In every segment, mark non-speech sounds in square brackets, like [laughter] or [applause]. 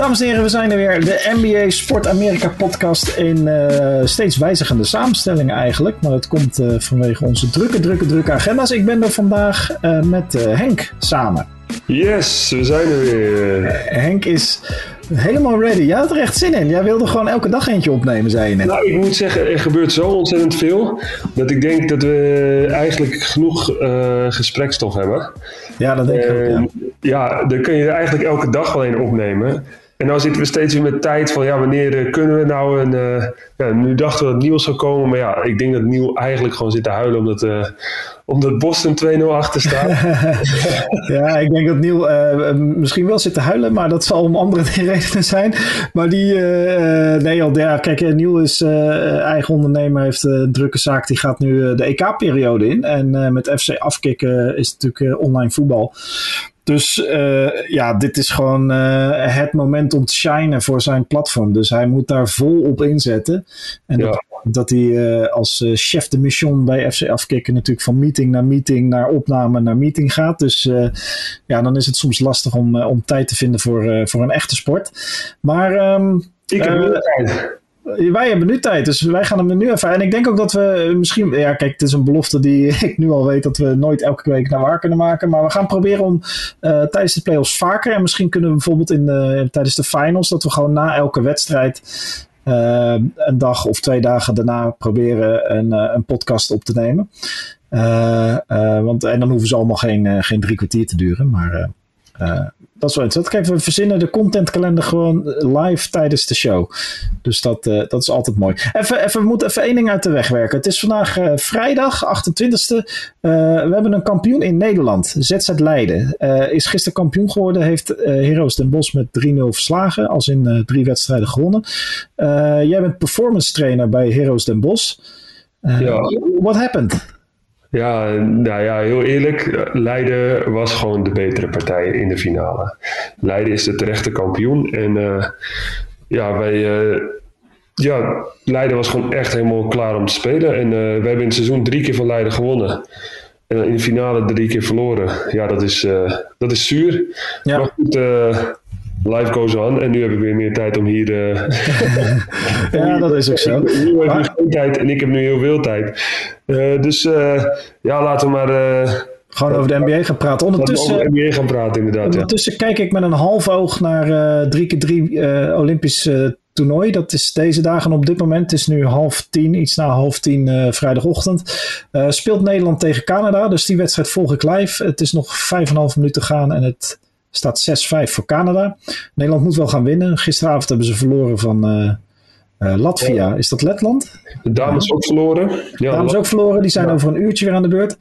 Dames en heren, we zijn er weer. De NBA Sport Amerika podcast in uh, steeds wijzigende samenstellingen eigenlijk. Maar dat komt uh, vanwege onze drukke, drukke, drukke agenda's. Ik ben er vandaag uh, met Henk samen. Yes, we zijn er weer. Henk is helemaal ready. Jij had er echt zin in. Jij wilde gewoon elke dag eentje opnemen, zei je net. Nou, ik moet zeggen, er gebeurt zo ontzettend veel. Dat ik denk dat we eigenlijk genoeg gesprekstof hebben. Ja, dat denk ik ook, ja. Ja, dan kun je eigenlijk elke dag wel een opnemen. En nou zitten we steeds weer met tijd van ja, wanneer eh, kunnen we nou een. Uh, ja, nu dachten we dat Niels zou komen, maar ja, ik denk dat Niel eigenlijk gewoon zit te huilen omdat, uh, omdat Boston 2-0 achter staat. [laughs] ja, ik denk dat Niel misschien wel zit te huilen, maar dat zal om andere [laughs] redenen zijn. Maar die, nee, ja, kijk, Niel is eigen ondernemer, heeft een drukke zaak, die gaat nu de EK-periode in. En met FC afkicken is natuurlijk online voetbal. Dus uh, ja, dit is gewoon uh, het moment om te shinen voor zijn platform. Dus hij moet daar vol op inzetten. En ja. dat, dat, hij uh, als chef de mission bij FC Afkikken natuurlijk van meeting naar meeting, naar opname naar meeting gaat. Dus ja, dan is het soms lastig om, om tijd te vinden voor, voor een echte sport. Maar... Um, ik heb wel tijd wij hebben nu tijd, dus wij gaan hem nu even. En ik denk ook dat we misschien. Ja, kijk, het is een belofte die [laughs] ik nu al weet dat we nooit elke week naar waar kunnen maken. Maar we gaan proberen om uh, tijdens de playoffs vaker. En misschien kunnen we bijvoorbeeld in de, tijdens de finals. dat we gewoon na elke wedstrijd. Uh, een dag of twee dagen daarna proberen een, een podcast op te nemen. want, en dan hoeven ze allemaal geen, geen drie kwartier te duren. Maar dat is wel interessant. Kijk, we verzinnen de contentkalender gewoon live tijdens de show. Dus dat, uh, dat is altijd mooi. Even, even, we moeten even één ding uit de weg werken. Het is vandaag uh, vrijdag, 28e. Uh, we hebben een kampioen in Nederland. ZZ Leiden. is gisteren kampioen geworden. Heeft Heroes Den Bosch met 3-0 verslagen. Als in drie wedstrijden gewonnen. jij bent performance trainer bij Heroes Den Bosch. ja. What happened? Ja, nou ja, heel eerlijk. Leiden was gewoon de betere partij in de finale. Leiden is de terechte kampioen. En uh, ja, wij. Uh, ja, Leiden was gewoon echt helemaal klaar om te spelen. En uh, we hebben in het seizoen drie keer van Leiden gewonnen. En in de finale drie keer verloren. Ja, dat is, dat is zuur. Ja. Maar goed, life goes on. En nu heb ik weer meer tijd om hier. Uh, [laughs] ja, dat is ook zo. [laughs] Nu heb ik geen tijd en ik heb nu heel veel tijd. Uh, dus uh, ja, laten we maar. gewoon over de NBA gaan praten. Ondertussen, over de NBA gaan praten, inderdaad. Ondertussen kijk ik met een half oog naar 3x3 Olympisch toernooi. Dat is deze dagen op dit moment. Het is nu half tien, iets na half tien vrijdagochtend. speelt Nederland tegen Canada. Dus die wedstrijd volg ik live. Het is nog vijf en een half minuten gaan en het Staat 6-5 voor Canada. Nederland moet wel gaan winnen. Gisteravond hebben ze verloren van uh, uh, Latvia. Is dat Letland? De dames ook verloren. Ja, dames ook verloren. Die zijn over een uurtje weer aan de beurt.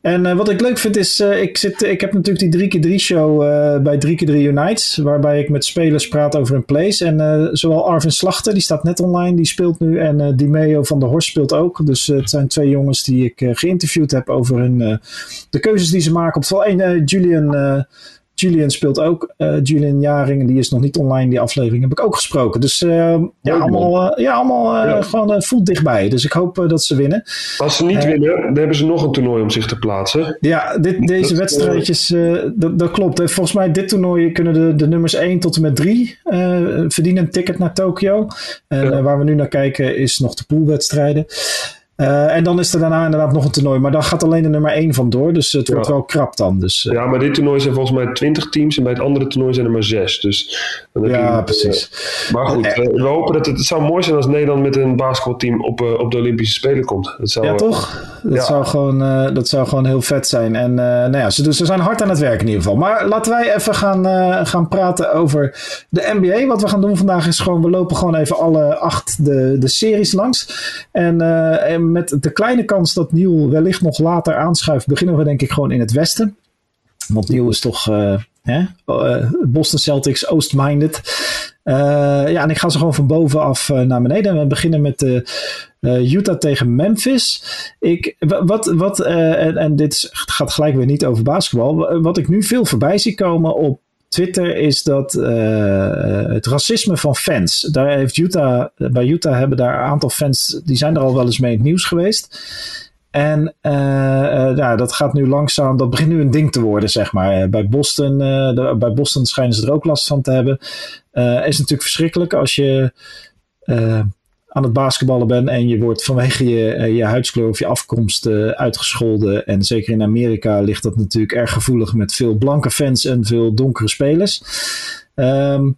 En uh, wat ik leuk vind is, ik, zit, ik heb natuurlijk die 3x3 show bij 3x3 Unites. Waarbij ik met spelers praat over hun plays. En zowel Arvin Slachter, die staat net online, die speelt nu. En Dimeo van der Horst speelt ook. Dus het zijn twee jongens die ik geïnterviewd heb over hun, de keuzes die ze maken. Op het één, Julian Julian speelt ook. Uh, Julian Jaring, die is nog niet online, die aflevering heb ik ook gesproken. Dus uh, ja, allemaal, uh, ja, allemaal ja. gewoon voelt dichtbij. Dus ik hoop dat ze winnen. Als ze niet winnen, dan hebben ze nog een toernooi om zich te plaatsen. Ja, dit, deze wedstrijdjes, dat, dat, klopt. Volgens mij dit toernooi kunnen de, de nummers 1 tot en met 3 verdienen een ticket naar Tokio. En ja. waar we nu naar kijken is nog de poolwedstrijden. Uh, en dan is er daarna inderdaad nog een toernooi. Maar daar gaat alleen de nummer 1 van door. Dus het ja. wordt wel krap dan. Dus, uh, ja, maar dit toernooi zijn volgens mij 20 teams. En bij het andere toernooi zijn er maar 6. Dus dan ja, je, precies. Maar goed, we hopen dat het, het zou mooi zijn als Nederland met een basketbalteam op, op de Olympische Spelen komt. Dat zou, ja, toch? Dat, ja. Zou gewoon, dat zou gewoon heel vet zijn. En nou ja, ze, dus ze zijn hard aan het werk in ieder geval. Maar laten wij even gaan, gaan praten over de NBA. Wat we gaan doen vandaag is gewoon, we lopen gewoon even alle acht de, de series langs. En, en met de kleine kans dat Nieuw wellicht nog later aanschuift, beginnen we denk ik gewoon in het westen. Want Nieuw is toch hè? Uh, Boston Celtics Oost-minded. Uh, ja, en ik ga ze gewoon van bovenaf naar beneden. We beginnen met de Utah tegen Memphis. Ik, wat, wat, en, en dit gaat gelijk weer niet over basketbal. Wat ik nu veel voorbij zie komen op Twitter is dat het racisme van fans. Daar heeft Utah, bij Utah hebben daar een aantal fans, die zijn er al wel eens mee in het nieuws geweest. En ja, dat gaat nu langzaam, dat begint nu een ding te worden, zeg maar. Bij Boston, bij Boston schijnen ze er ook last van te hebben. is natuurlijk verschrikkelijk als je aan het basketballen bent en je wordt vanwege je, je huidskleur of je afkomst uitgescholden. En zeker in Amerika ligt dat natuurlijk erg gevoelig met veel blanke fans en veel donkere spelers. Ehm,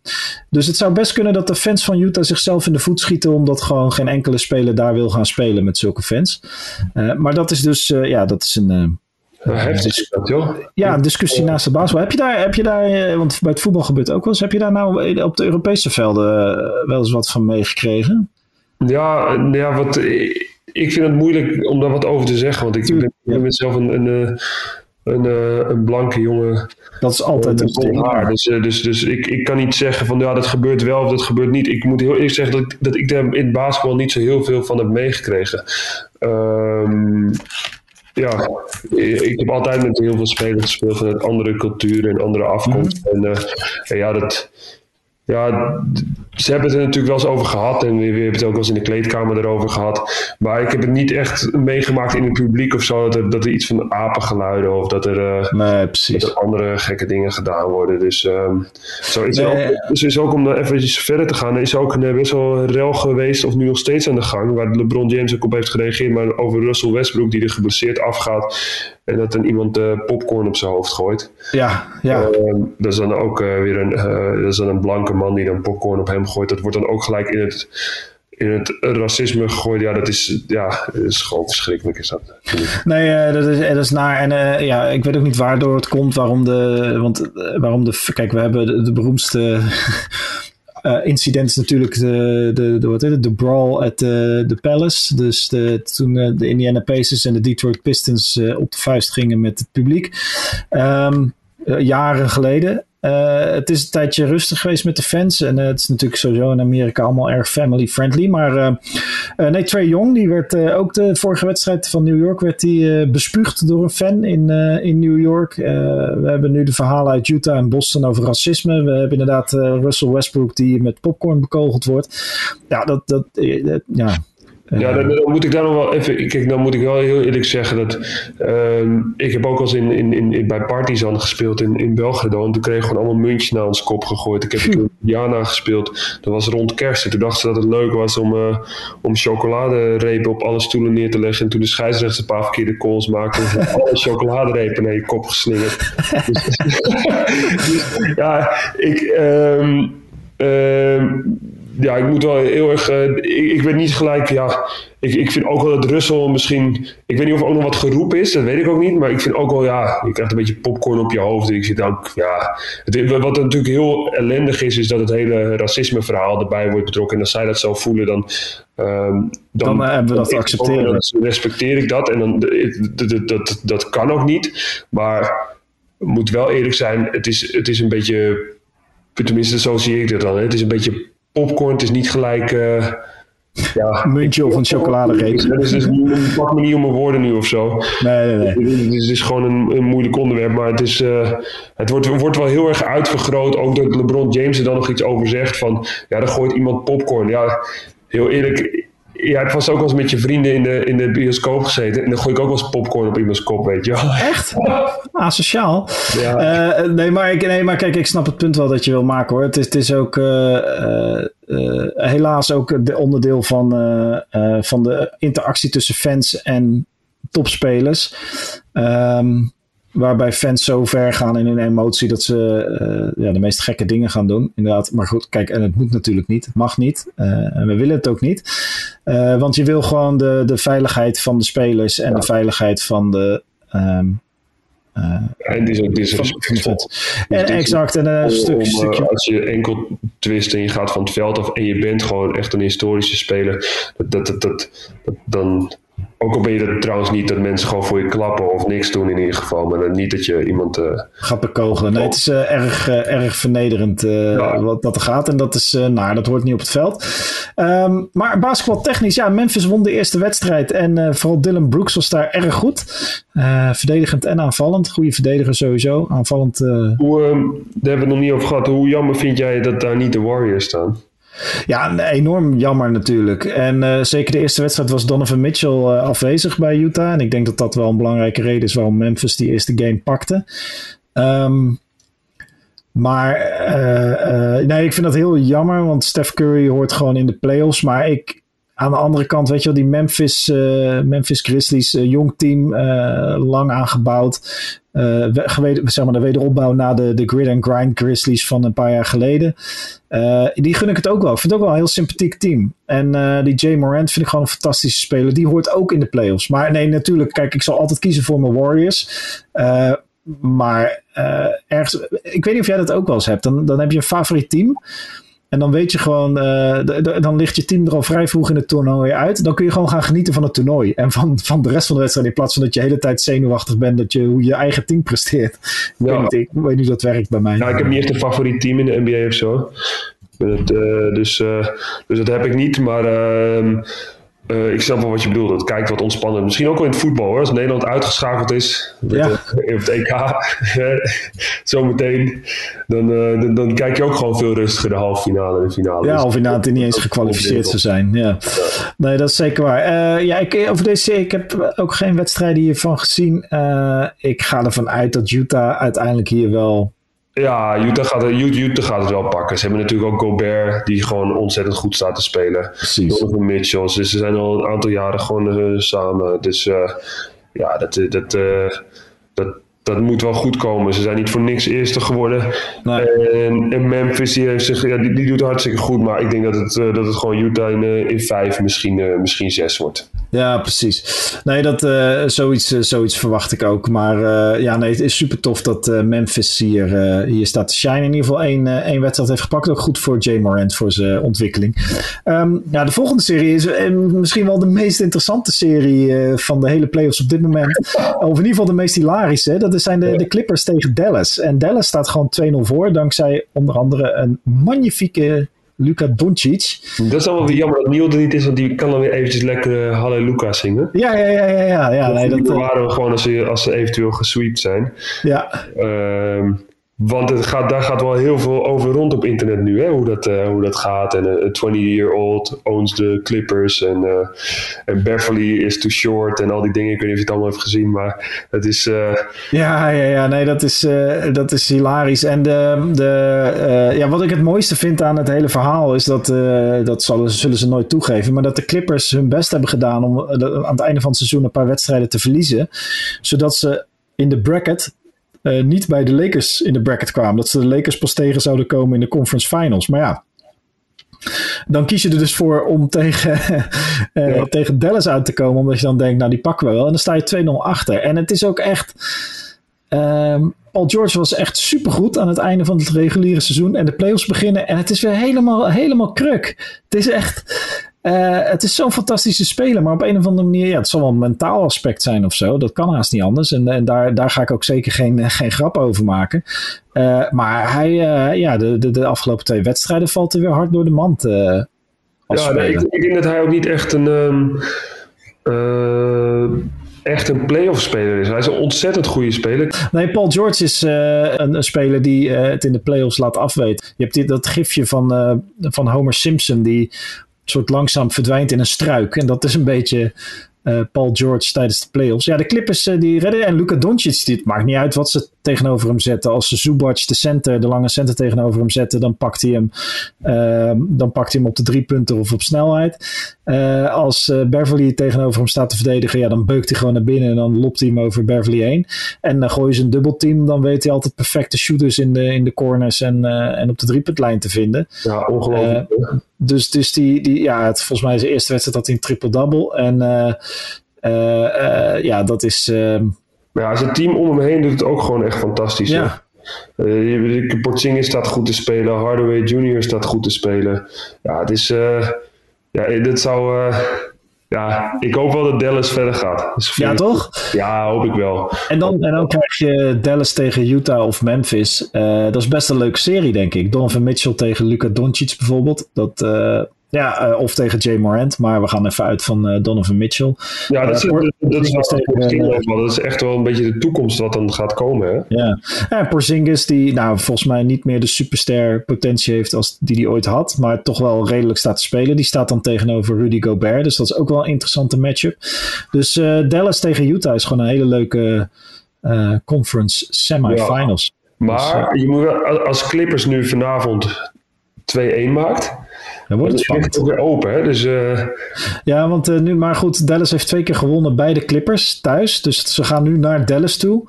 dus het zou best kunnen dat de fans van Utah zichzelf in de voet schieten, omdat gewoon geen enkele speler daar wil gaan spelen met zulke fans. Uh, maar dat is dus, uh, ja, dat is een. Heftig joh. Ja, een discussie naast de basketbal. Heb je daar, heb je daar want bij het voetbal gebeurt ook wel eens, heb je daar nou op de Europese velden wel eens wat van meegekregen? Ja, ja wat, ik vind het moeilijk om daar wat over te zeggen, want ik ben, zelf een, een een, uh, een blanke jongen. Dat is altijd een ding. Haar. Dus, dus, dus ik, ik kan niet zeggen van ja, dat gebeurt wel of dat gebeurt niet. Ik moet heel eerlijk zeggen dat ik, dat ik daar in basketbal niet zo heel veel van heb meegekregen. Um, ja, ik heb altijd met heel veel spelers gespeeld vanuit andere culturen en andere afkomsten. Mm -hmm. En uh, ja, dat, ja, ze hebben het er natuurlijk wel eens over gehad en we, hebben het ook wel eens in de kleedkamer erover gehad. Maar ik heb het niet echt meegemaakt in het publiek of zo, dat er, dat er iets van apengeluiden of dat er, uh, nee, precies. Dat er andere gekke dingen gedaan worden. Dus um, zo is, nee, ook, dus is ook om even verder te gaan, is ook een, best wel een rel geweest of nu nog steeds aan de gang, waar LeBron James ook op heeft gereageerd, maar over Russell Westbrook die er geblesseerd afgaat. En dat dan iemand uh, popcorn op zijn hoofd gooit. Ja, ja. Uh, dat is dan ook weer een, dat is dan een blanke man die dan popcorn op hem gooit. Dat wordt dan ook gelijk in het, in het racisme gegooid. Ja, dat is, ja, is gewoon verschrikkelijk is dat. Nee, dat, is, dat is naar. En ja, ik weet ook niet waardoor het komt. Waarom de, want waarom de, kijk, we hebben de, beroemdste uh, [laughs] incident is natuurlijk de, de, de, wat heet het, de brawl at the, the Palace. Dus de, toen de Indiana Pacers en de Detroit Pistons op de vuist gingen met het publiek. Um, jaren geleden. Uh, het is een tijdje rustig geweest met de fans. En uh, het is natuurlijk sowieso in Amerika allemaal erg family friendly. Maar uh, nee, Trey Young, die werd ook de vorige wedstrijd van New York werd die, bespuugd door een fan in, in New York. we hebben nu de verhalen uit Utah en Boston over racisme. We hebben inderdaad Russell Westbrook die met popcorn bekogeld wordt. Ja, dat, dat, ja, ja, dan, dan, moet ik daar nog wel even. Kijk, dan moet ik wel heel eerlijk zeggen dat. Uh, ik heb ook al eens in, in, in, bij Partizan gespeeld in, in Belgrado. En toen kreeg gewoon allemaal muntjes naar ons kop gegooid. Ik heb [laughs] in Jana gespeeld. Dat was rond kerst. En toen dachten ze dat het leuk was om, uh, om chocoladerepen op alle stoelen neer te leggen. En toen de scheidsrechter een paar verkeerde calls maakte. alle [laughs] chocoladerepen naar je kop geslingerd. [laughs] dus, dus, ja, ik. Um, ja, ik moet wel heel erg. Uh, ik, ik weet niet gelijk. Ja, ik, ik vind ook wel dat Russell misschien. Ik weet niet of er ook nog wat geroep is, dat weet ik ook niet. Maar ik vind ook wel, ja, je krijgt een beetje popcorn op je hoofd. Ik zit ook, ja. Het, wat natuurlijk heel ellendig is, is dat het hele racisme-verhaal erbij wordt betrokken. En als zij dat zo voelen, dan. Um, dan, dan hebben we dat te accepteren. Dan respecteer ik dat. En dan, dat, dat, dat, dat kan ook niet. Maar moet wel eerlijk zijn, het is, het is een beetje. Tenminste, zo zie ik dat dan. Hè. Het is een beetje popcorn, het is niet gelijk... Uh, ja, [laughs] muntje of een chocoladereep. Dus, dus, dus pak me niet om mijn woorden nu of zo. Nee, nee, nee. Het is gewoon een, een moeilijk onderwerp, maar het, is, uh, het wordt, wordt wel heel erg uitvergroot. Ook dat LeBron James er dan nog iets over zegt van, ja, dan gooit iemand popcorn. Ja, heel eerlijk, jij hebt vast ook wel eens met je vrienden in de, in de bioscoop gezeten. En dan gooi ik ook wel eens popcorn op iemands kop, weet je wel. Echt? [laughs] Asociaal. Ja. Uh, nee, maar ik, nee, maar kijk, ik snap het punt wel dat je wil maken hoor. Het is, het is ook uh, uh, helaas ook de onderdeel van, van de interactie tussen fans en topspelers. Um, waarbij fans zo ver gaan in hun emotie dat ze uh, ja, de meest gekke dingen gaan doen. Inderdaad, maar goed, kijk, en het moet natuurlijk niet, het mag niet. Uh, en we willen het ook niet. Uh, want je wil gewoon de, de veiligheid van de spelers en ja. de veiligheid van de. Um, en het is ook disrespectvol. En exact, en een stuk, stukje. Als je enkel twist en je gaat van het veld af en je bent gewoon echt een historische speler, dat, dat, dat, dat, dan ook al ben je dat trouwens niet dat mensen gewoon voor je klappen of niks doen in ieder geval. Maar dan niet dat je iemand... Uh... Gaat bekogelen. Nee, het is uh, erg, uh, erg vernederend ja. wat dat er gaat. En dat is, nou, dat hoort niet op het veld. Um, maar basketbaltechnisch, ja, Memphis won de eerste wedstrijd. En vooral Dylan Brooks was daar erg goed. verdedigend en aanvallend. Goede verdediger sowieso. Aanvallend... Hoe, ehm, daar hebben we het nog niet over gehad. Hoe jammer vind jij dat daar niet de Warriors staan? Ja, enorm jammer natuurlijk. En uh, zeker de eerste wedstrijd was Donovan Mitchell uh, afwezig bij Utah. En ik denk dat dat wel een belangrijke reden is waarom Memphis die eerste game pakte. Um, maar uh, nee, ik vind dat heel jammer, want Steph Curry hoort gewoon in de playoffs. Maar ik, aan de andere kant, weet je wel, die Memphis, Memphis Grizzlies, jong team, lang aangebouwd. Uh, zeg maar, de wederopbouw na de, de grid and grind Grizzlies van een paar jaar geleden. Uh, die gun ik het ook wel. Ik vind het ook wel een heel sympathiek team. En uh, die Jay Morant vind ik gewoon een fantastische speler. Die hoort ook in de playoffs. Maar nee, natuurlijk, kijk, ik zal altijd kiezen voor mijn Warriors. maar ergens, ik weet niet of jij dat ook wel eens hebt. Dan, dan heb je een favoriet team. En dan weet je gewoon, uh, dan ligt je team er al vrij vroeg in het toernooi uit. Dan kun je gewoon gaan genieten van het toernooi. En van, van de rest van de wedstrijd. In plaats van dat je de hele tijd zenuwachtig bent dat je, hoe je eigen team presteert. Ja. Ik, weet niet, ik weet niet hoe dat werkt bij mij. Nou, ik heb niet echt een favoriet team in de NBA of zo. Het, uh, dus, uh, dus dat heb ik niet. Maar ehm, uh, ik snap wel wat je bedoelt. Het kijkt wat ontspannend. Misschien ook wel in het voetbal hoor. Als Nederland uitgeschakeld is ja. op het EK [laughs] zometeen, dan, uh, dan, dan, kijk je ook gewoon veel rustiger de halve finale en de finale. Ja, of inderdaad niet eens gekwalificeerd zou zijn. Ja. ja. Nee, dat is zeker waar. Uh, ja, ik, over deze ik heb ook geen wedstrijden hiervan gezien. ik ga ervan uit dat Utah uiteindelijk hier wel ja, Utah gaat, Utah gaat het wel pakken. Ze hebben natuurlijk ook Gobert, die gewoon ontzettend goed staat te spelen. Precies. Donovan Mitchell. Dus ze zijn al een aantal jaren gewoon uh, samen. Dus uh, ja, dat, dat, uh, dat, dat moet wel goed komen. Ze zijn niet voor niks eerste geworden. Nee. En, en, Memphis die heeft zich, ja, die, die doet hartstikke goed. Maar ik denk dat het, dat het gewoon Utah in, in vijf, misschien, misschien zes wordt. Ja, precies. Nee, dat, uh, zoiets, uh, zoiets verwacht ik ook. Maar uh, ja, nee, het is super tof dat Memphis hier, hier staat te shine. In ieder geval één, één wedstrijd heeft gepakt. Ook goed voor Jay Morant voor zijn ontwikkeling. Um, ja, de volgende serie is misschien wel de meest interessante serie van de hele playoffs op dit moment. Of in ieder geval de meest hilarische. Dat zijn de, de Clippers tegen Dallas. En Dallas staat gewoon 2-0 voor. Dankzij onder andere een magnifieke Luka Doncic. Dat is allemaal weer jammer dat Niel er niet is, want die kan dan weer eventjes lekker uh, Halleluja zingen. Ja, ja, ja. ja, ja. ja dat nee, dat, waren we gewoon als ze, als ze eventueel gesweept zijn. Ja. Uh, want het gaat, daar gaat wel heel veel over rond op internet nu, hè? Hoe, dat, uh, hoe dat gaat. En een uh, 20-year-old owns de Clippers. En, uh, Beverly is too short. En al die dingen. Ik weet niet of je het allemaal hebt gezien. Maar het is. Ja, ja, ja. Nee, dat is, dat is hilarisch. En de, de, ja, wat ik het mooiste vind aan het hele verhaal. Is dat. dat zullen, zullen ze nooit toegeven. Maar dat de Clippers hun best hebben gedaan. om aan het einde van het seizoen een paar wedstrijden te verliezen. Zodat ze in de bracket uh, niet bij de Lakers in de bracket kwamen. Dat ze de Lakers pas tegen zouden komen in de conference finals. Maar ja, dan kies je er dus voor om tegen, uh, [laughs] ja. tegen Dallas uit te komen. Omdat je dan denkt, nou die pakken we wel. En dan sta je 2-0 achter. En het is ook echt... Um, Paul George was echt supergoed aan het einde van het reguliere seizoen. En de playoffs beginnen. En het is weer helemaal, helemaal kruk. Het is echt... Uh, het is zo'n fantastische speler, maar op een of andere manier, ja, het zal wel een mentaal aspect zijn of zo. Dat kan haast niet anders. En, en daar, daar ga ik ook zeker geen, [laughs] geen grap over maken. Uh, maar hij, uh, ja, de, de, de afgelopen twee wedstrijden valt hij weer hard door de mand. ja, nee, ik, ik, denk dat hij ook niet echt een. Um, echt een playoff speler is. Hij is een ontzettend goede speler. Nee, Paul George is uh, een, een, speler die uh, het in de playoffs laat afweten. Je hebt dit, dat gifje van, uh, van Homer Simpson die soort langzaam verdwijnt in een struik. En dat is een beetje uh, Paul George tijdens de playoffs. Ja, de Clippers uh, die redden. En Luka Doncic, het maakt niet uit wat ze tegenover hem zetten. Als Zubac, de center, de lange center tegenover hem zetten, dan pakt hij hem, uh, dan pakt hij hem op de drie punten of op snelheid. Uh, als Beverly tegenover hem staat te verdedigen, ja, dan beukt hij gewoon naar binnen en dan lopt hij hem over Beverly heen. En dan gooien ze een dubbelteam, dan weet hij altijd perfecte shooters in de, in de corners en, en op de driepuntlijn te vinden. Ja, ongelooflijk. dus dus die, die, ja, het, volgens mij is de eerste wedstrijd dat hij een triple-double. En uh, ja, dat is. Ehm, ja, zijn team om hem heen doet het ook gewoon echt fantastisch. Ja. Uh, Porzingis staat goed te spelen. Hardaway Jr. staat goed te spelen. Ja, het is... Uh, ja, dit zou... Uh, ja, ik hoop wel dat Dallas verder gaat. Dus ja, toch? Ja, hoop ik wel. En dan, en dan krijg je Dallas tegen Utah of Memphis. dat is best een leuke serie, denk ik. Donovan Mitchell tegen Luca Doncic bijvoorbeeld. Dat, Ja, uh, of tegen Jay Morant, maar we gaan even uit van uh, Donovan Mitchell. Ja, dat, is, dat, dat, is tegen, dat is echt wel een beetje de toekomst wat dan gaat komen. Hè? Ja, en Porzingis die nou, volgens mij niet meer de superster potentie heeft als die hij ooit had, maar toch wel redelijk staat te spelen. Die staat dan tegenover Rudy Gobert, dus dat is ook wel een interessante matchup. Dus Dallas tegen Utah is gewoon een hele leuke conference semifinals. Ja, maar dus, je moet, als Clippers nu vanavond 2-1 maakt dan wordt het spannend. weer open, hè? Dus, uh... Ja, want uh, nu, maar goed, Dallas heeft twee keer gewonnen bij de Clippers thuis. Dus ze gaan nu naar Dallas toe.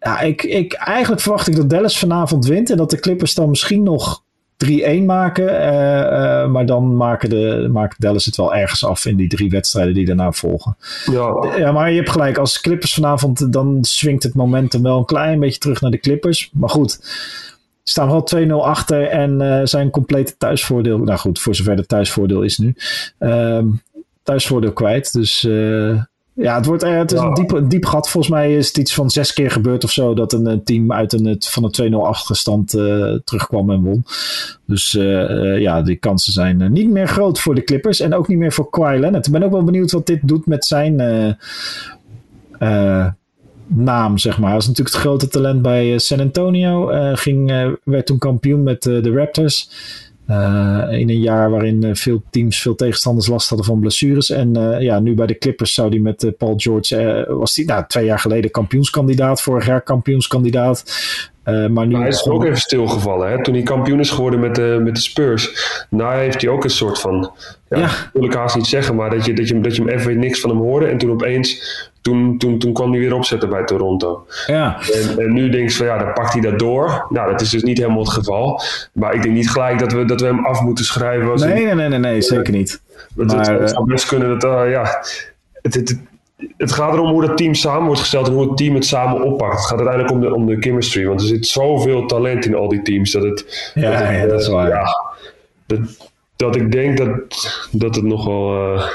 Ja, ik, ik, eigenlijk verwacht ik dat Dallas vanavond wint en dat de Clippers dan misschien nog 3-1 maken. Uh, maar dan maken, de, maken Dallas het wel ergens af in die drie wedstrijden die daarna volgen. Ja. ja, maar je hebt gelijk. Als Clippers vanavond, dan swingt het momentum wel een klein beetje terug naar de Clippers. Maar goed, staan wel 2-0 achter en uh, zijn complete thuisvoordeel. Nou goed, voor zover het thuisvoordeel is nu. Uh, thuisvoordeel kwijt. Dus uh, ja, het, wordt, het is een, diep, een diep gat. Volgens mij is het iets van zes keer gebeurd of zo. Dat een, team uit een, van een 2-0 achterstand terugkwam en won. Dus ja, die kansen zijn niet meer groot voor de Clippers. En ook niet meer voor Kawhi Leonard. Ik ben ook wel benieuwd wat dit doet met zijn naam, zeg maar. Hij was natuurlijk het grote talent bij eh, San Antonio. Uh, ging, uh, werd toen kampioen met de Raptors. in een jaar waarin veel teams, veel tegenstanders last hadden van blessures. En ja, nu bij de Clippers zou hij met Paul George, was hij nou, twee jaar geleden kampioenskandidaat, vorig jaar kampioenskandidaat. Maar nu hij is ook even stilgevallen. Hè? Toen hij kampioen is geworden met de, met de Spurs. Nou heeft hij ook een soort van. Ja, ja. wil ik haast niet zeggen, maar dat je, dat, je, dat je hem even niks van hem hoorde. En toen opeens. Toen, toen, toen kwam hij weer opzetten bij Toronto. Ja. En, en nu denk je van ja, dan pakt hij dat door. Nou, dat is dus niet helemaal het geval. Maar ik denk niet gelijk dat we, dat we hem af moeten schrijven. Nee, nee, nee, nee, nee, zeker niet. Maar, het, het zou best kunnen dat. Uh, ja, het, het, het gaat erom hoe dat team samen wordt gesteld en hoe het team het samen oppakt. Het gaat uiteindelijk om de, om de chemistry, want er zit zoveel talent in al die teams dat het. Ja, dat, ja, dat is waar. Ja, dat, dat ik denk dat, dat het nog wel. Uh,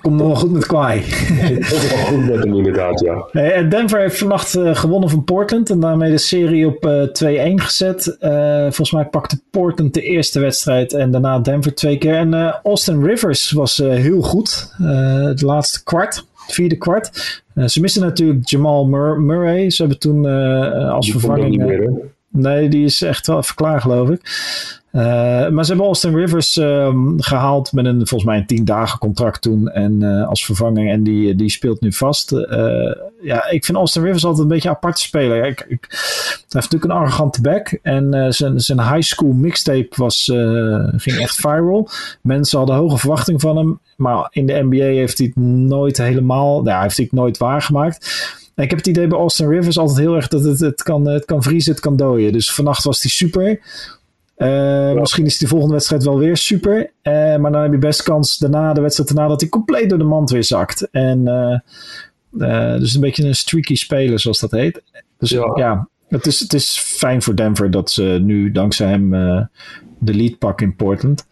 Komt nog wel goed met. Het komt wel goed met hem inderdaad, ja. Denver heeft vannacht uh, gewonnen van Portland en daarmee de serie op uh, 2-1 gezet. Uh, volgens mij pakte Portland de eerste wedstrijd en daarna Denver twee keer. En Austin Rivers was heel goed, het laatste kwart vierde kwart. Ze missen natuurlijk Jamal Mur Murray. Ze hebben toen als die vervanging. Meer, nee, die is echt wel even klaar, geloof ik. Uh, maar ze hebben Austin Rivers um, gehaald met een volgens mij een tien dagen contract toen en uh, als vervanging en die, die speelt nu vast. Uh, ja, ik vind Austin Rivers altijd een beetje een aparte speler. Ik, ik, hij heeft natuurlijk een arrogante back en zijn, zijn high school mixtape was, ging echt viral. Mensen hadden hoge verwachtingen van hem, maar in de NBA heeft hij het nooit helemaal, ja, heeft hij het nooit waargemaakt. Ik heb het idee bij Austin Rivers altijd heel erg dat het, het, kan, het kan vriezen, het kan dooien. Dus vannacht was hij super. Uh, Misschien is de volgende wedstrijd wel weer super. Uh, maar dan heb je best kans daarna, de wedstrijd daarna, dat hij compleet door de mand weer zakt. En uh, dus een beetje een streaky speler, zoals dat heet. Dus ja, ja het, is, het is fijn voor Denver dat ze nu dankzij hem de lead pakken in Portland.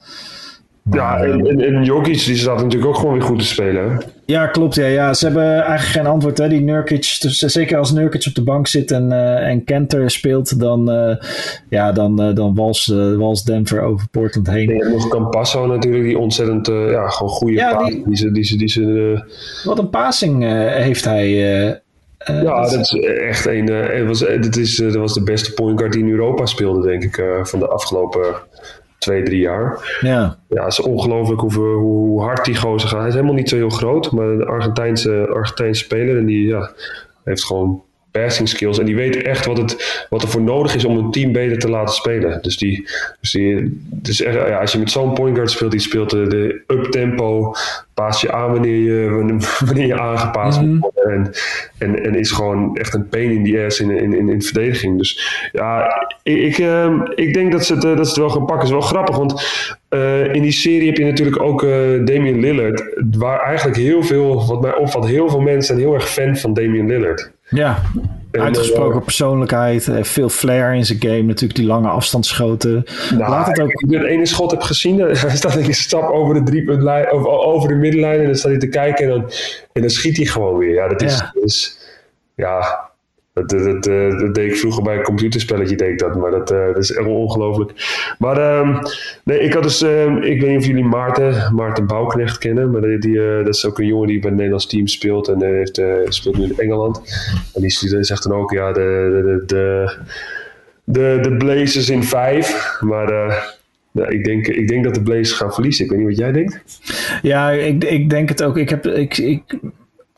Ja, en, en, en Jokic die staat natuurlijk ook gewoon weer goed te spelen. Ja, klopt. Ja, ja. Ze hebben eigenlijk geen antwoord. Hè. Die Nurkic, dus zeker als Nurkic op de bank zit en, uh, en Kenter speelt, dan, uh, ja, dan, uh, dan wals, wals Denver over Portland heen. En nog Campasso natuurlijk, die ontzettend ja, gewoon goede ja, paas. Die, die ze, die ze, die ze, Wat een passing heeft hij. ja, dat is echt een. het was, dit is, dat was de beste point guard die in Europa speelde, denk ik, van de afgelopen twee, drie jaar. Ja. Ja, het is ongelooflijk hoe, hoe hard die gozer gaat. Hij is helemaal niet zo heel groot, maar een Argentijnse, Argentijnse speler. En die ja, heeft gewoon passing skills. En die weet echt wat, het, wat er voor nodig is om een team beter te laten spelen. Dus, die, dus, die, dus echt, ja, als je met zo'n point guard speelt, die speelt de, de up-tempo, paas je aan wanneer je, [laughs] wanneer je aangepast mm wordt. En, en, en is gewoon echt een pain in die ass in, in, in, in verdediging. Dus ja, ik, ik, uh, ik denk dat ze, het, eh, dat ze het wel gaan pakken. is wel grappig, want uh, in die serie heb je natuurlijk ook uh, Damian Lillard. Waar eigenlijk heel veel, wat mij opvalt, heel veel mensen zijn heel erg fan van Damian Lillard. Ja, uitgesproken persoonlijkheid, veel flair in zijn game. Natuurlijk die lange afstandsschoten. Nou, Laat het ook... Ik het ene schot heb gezien, [laughs] hij staat een stap over de driepuntlijn, over, over de middenlijn en dan staat hij te kijken en dan, en dan schiet hij gewoon weer. Ja, dat is, ja. is ja Dat, dat, dat, deed ik vroeger bij een computerspelletje, deed ik dat, maar dat, dat is echt ongelooflijk. Maar ehm, nee, ik had dus, ehm, ik weet niet of jullie Maarten, Maarten Bouwknecht kennen, maar die, die dat is ook een jongen die bij het Nederlands team speelt en heeft, speelt nu in Engeland. En die zegt dan ook, ja, de, de, de, de, de Blazers in vijf, maar ja, ik, denk, ik denk dat de Blazers gaan verliezen. Ik weet niet wat jij denkt. Ja, ik, ik denk het ook. Ik heb, ik, ik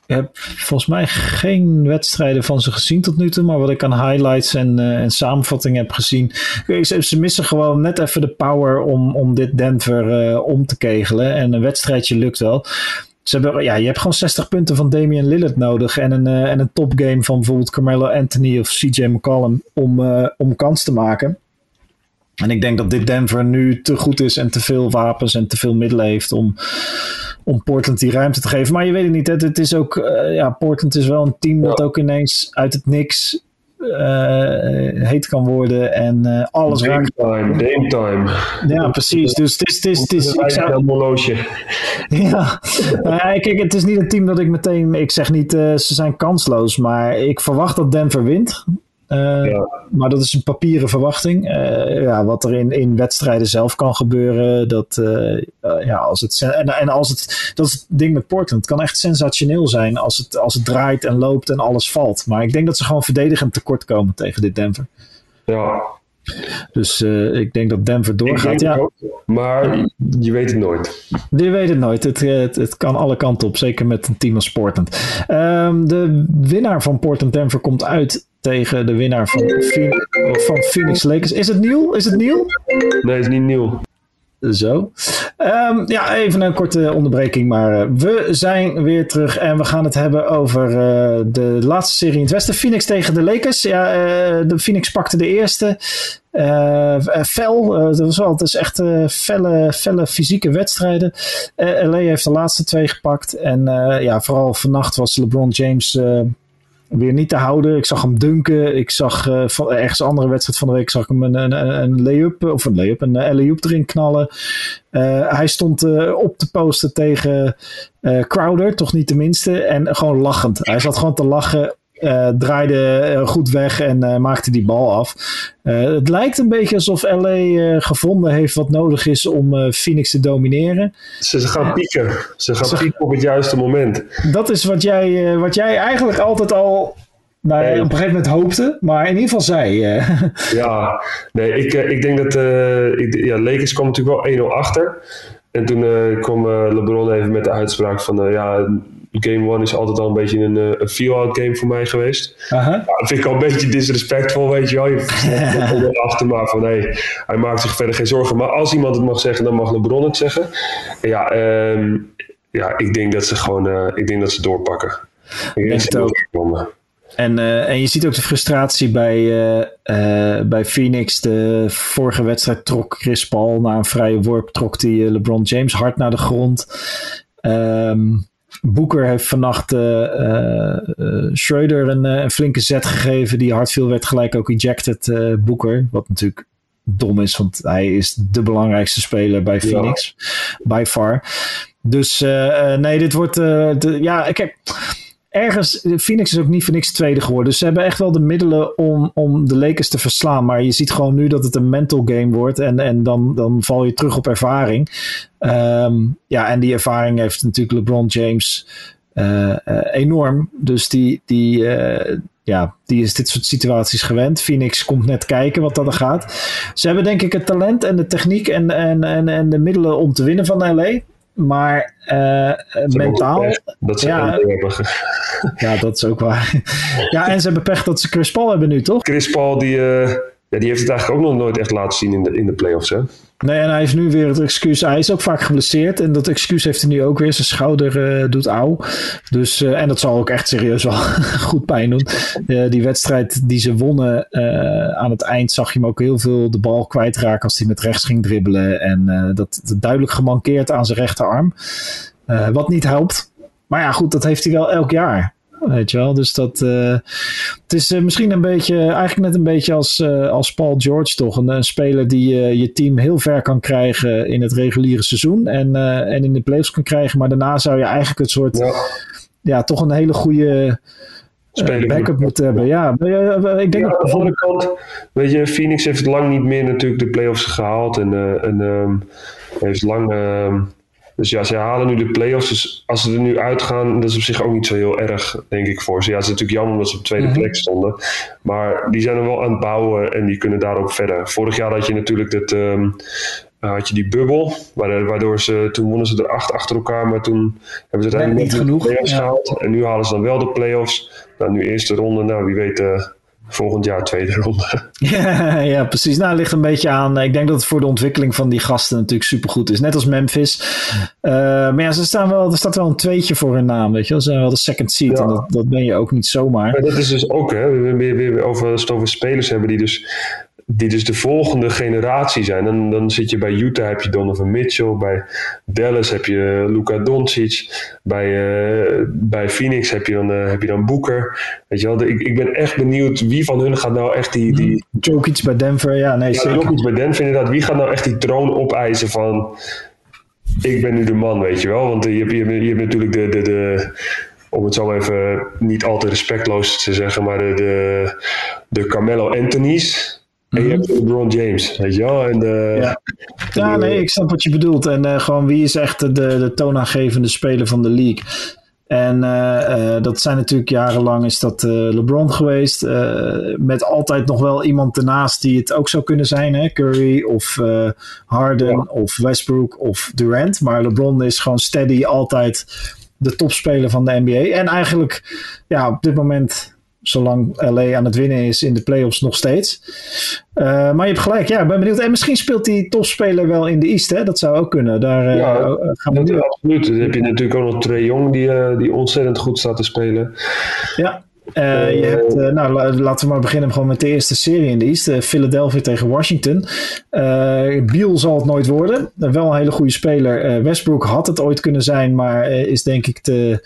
heb volgens mij geen wedstrijden van ze gezien tot nu toe. Maar wat ik aan highlights en, uh, en samenvatting heb gezien. Ze, ze, missen gewoon net even de power om, om dit Denver uh, om te kegelen. En een wedstrijdje lukt wel. Ze hebben, ja, je hebt gewoon 60 punten van Damian Lillard nodig. En een, en een topgame van bijvoorbeeld Carmelo Anthony of CJ McCollum om, om kans te maken. En ik denk dat dit Denver nu te goed is en te veel wapens en te veel middelen heeft om, om Portland die ruimte te geven. Maar je weet het niet. Hè? Het is ook, uh, ja, Portland is wel een team dat ook ineens uit het niks uh, heet kan worden en uh, alles Game time, game time. Ja, precies. Dus het is, het is, het is ik zou... [laughs] Ja, nou ja, kijk, het is niet een team dat ik meteen, ik zeg niet uh, ze zijn kansloos, maar ik verwacht dat Denver wint. Uh, Maar dat is een papieren verwachting. Uh, ja, wat er in, in wedstrijden zelf kan gebeuren. Dat, uh, ja, als het, en, en als het, dat is het ding met Portland. Het kan echt sensationeel zijn als het, als het draait en loopt en alles valt. Maar ik denk dat ze gewoon verdedigend tekort komen tegen dit Denver. Ja. Dus ik denk dat Denver doorgaat. Ja. Ook, maar je weet het nooit. Je weet het nooit. Het, het, het, kan alle kanten op. Zeker met een team als Portland. Um, de winnaar van Portland Denver komt uit tegen de winnaar van, van Phoenix Lakers. Is het nieuw? Is het nieuw? Nee, het is niet nieuw. Zo. Um, ja, even een korte onderbreking, maar uh, we zijn weer terug en we gaan het hebben over uh, de laatste serie in het Westen. Phoenix tegen de Lakers. Ja, uh, de Phoenix pakte de eerste. fel, dat was wel, het is echt felle, felle fysieke wedstrijden. LA heeft de laatste twee gepakt en ja, vooral vannacht was LeBron James weer niet te houden. Ik zag hem dunken. Ik zag uh, van, ergens een andere wedstrijd van de week zag ik hem een, een, een lay-up of een lay-up, een alley-oop erin knallen. Hij stond op te posten tegen Crowder, toch niet de minste. En gewoon lachend. Hij zat gewoon te lachen uh, draaide uh, goed weg en uh, maakte die bal af. het lijkt een beetje alsof LA gevonden heeft wat nodig is om Phoenix te domineren. Ze, ze gaan pieken. Ze gaan ze, pieken op het juiste moment. Dat is wat jij, wat jij eigenlijk altijd al nou, nee. op een gegeven moment hoopte, maar in ieder geval zei. [laughs] ja, nee, ik, ik denk dat ik, ja, Lakers kwam natuurlijk wel 1-0 achter. En toen kwam LeBron even met de uitspraak van ja, Game One is altijd al een beetje een, eh, een feel-out game voor mij geweest. Uh -huh. dat vind ik al een beetje disrespectvol, weet je wel. Je [laughs] achter maar van, nee, hij maakt zich verder geen zorgen. Maar als iemand het mag zeggen, dan mag LeBron het zeggen. En ja, um, ja, ik denk dat ze gewoon, uh, ik denk dat ze doorpakken. Ik denk het ook. En, uh, en je ziet ook de frustratie bij, uh, uh, bij Phoenix. De vorige wedstrijd trok Chris Paul na een vrije worp, trok die LeBron James hard naar de grond. Um, Boeker heeft vannacht uh, uh, Schroeder een, een, flinke zet gegeven. Die hard viel, werd gelijk ook ejected, Boeker. Wat natuurlijk dom is, want hij is de belangrijkste speler bij Phoenix. Ja. By far. Dus nee, dit wordt... De, ja, ik heb ergens, Phoenix is ook niet voor niks tweede geworden. Dus ze hebben echt wel de middelen om, om de Lakers te verslaan. Maar je ziet gewoon nu dat het een mental game wordt. En, en dan, dan val je terug op ervaring. Um, ja, en die ervaring heeft natuurlijk LeBron James uh, uh, enorm. Dus die, die, uh, ja, die is dit soort situaties gewend. Phoenix komt net kijken wat dat er gaat. Ze hebben denk ik het talent en de techniek en, en, en, en de middelen om te winnen van LA. Maar uh, mentaal. Dat ze ja, ja, dat is ook waar. ja, en ze hebben pech dat ze Chris Paul hebben nu, toch? Chris Paul, die, uh, ja, die heeft het eigenlijk ook nog nooit echt laten zien in de, in de playoffs, hè? Nee, en hij heeft nu weer het excuus. Hij is ook vaak geblesseerd. En dat excuus heeft hij nu ook weer. Zijn schouder uh, doet auw. Dus, uh, en dat zal ook echt serieus wel [laughs] goed pijn doen. Uh, die wedstrijd die ze wonnen aan het eind zag je hem ook heel veel de bal kwijtraken als hij met rechts ging dribbelen. En dat duidelijk gemankeerd aan zijn rechterarm. wat niet helpt. Maar ja, goed, dat heeft hij wel elk jaar. Weet je wel, dus dat. Uh, het is uh, misschien een beetje, eigenlijk net een beetje als, uh, als Paul George, toch? Een, een speler die je team heel ver kan krijgen in het reguliere seizoen en, en in de playoffs kan krijgen. Maar daarna zou je eigenlijk het soort. Ja, ja toch een hele goede backup moeten hebben. Ja, ik denk ja, aan de andere kant, weet je, Phoenix heeft lang niet meer natuurlijk de playoffs gehaald en, en um, heeft lang. Ehm, dus ja, ze halen nu de play-offs. Dus als ze er nu uitgaan, dat is op zich ook niet zo heel erg, denk ik, voor ze. Ja, het is natuurlijk jammer dat ze op tweede mhm. plek stonden. Maar die zijn er wel aan het bouwen en die kunnen daarop verder. Vorig jaar had je natuurlijk dat, um, had je die bubbel, waardoor ze, toen wonnen ze er acht achter elkaar, maar toen hebben ze uiteindelijk niet genoeg gehaald. En nu halen ze dan wel de play-offs. Nou, nu eerste ronde, nou wie weet... Uh, volgend jaar tweede ronde. [laughs] Ja, ja, precies. Nou, het ligt een beetje aan. Ik denk dat het voor de ontwikkeling van die gasten natuurlijk supergoed is. Net als Memphis. Uh, maar ja, ze staan wel, er staat wel een tweetje voor hun naam. Weet je Ze zijn wel de second seed. En dat, dat ben je ook niet zomaar. Maar dat is dus ook, hè. We weer, weer over, als het over spelers hebben die dus die dus de volgende generatie zijn. Dan, dan zit je bij Utah heb je Donovan Mitchell, bij Dallas heb je Luka Doncic, bij, uh, bij Phoenix heb je dan, uh, heb je dan Booker. Weet je wel, ik, ik ben echt benieuwd wie van hun gaat nou echt die... die... Hmm. Jokic bij Denver, ja, nee, ja, zeker. Jokic bij Denver inderdaad. Wie gaat nou echt die troon opeisen van... Ik ben nu de man, weet je wel. Want je hebt, je hebt, je hebt natuurlijk de, de, de om het zo even niet al te respectloos te zeggen, maar de, de, de Carmelo Anthony's. En je hebt LeBron James, weet je wel? En de, ja. ja, nee, ik snap wat je bedoelt. En uh, gewoon wie is echt de, de toonaangevende speler van de league? En uh, uh, dat zijn natuurlijk jarenlang is dat LeBron geweest. met altijd nog wel iemand ernaast die het ook zou kunnen zijn. Hè? Curry of Harden ja. of Westbrook of Durant. Maar LeBron is gewoon steady altijd de topspeler van de NBA. En eigenlijk ja, op dit moment zolang LA aan het winnen is in de playoffs nog steeds. Uh, maar je hebt gelijk, ja, ik ben benieuwd. En misschien speelt die topspeler wel in de East, hè? Dat zou ook kunnen. Daar uh, ja, gaan we nu. Absoluut. Dan heb je natuurlijk ook nog Trey Jong, die, die ontzettend goed staat te spelen. Ja. je hebt, nou, laten we maar beginnen gewoon met de eerste serie in de East. Philadelphia tegen Washington. Biel zal het nooit worden. wel een hele goede speler. Westbrook had het ooit kunnen zijn, maar is denk ik te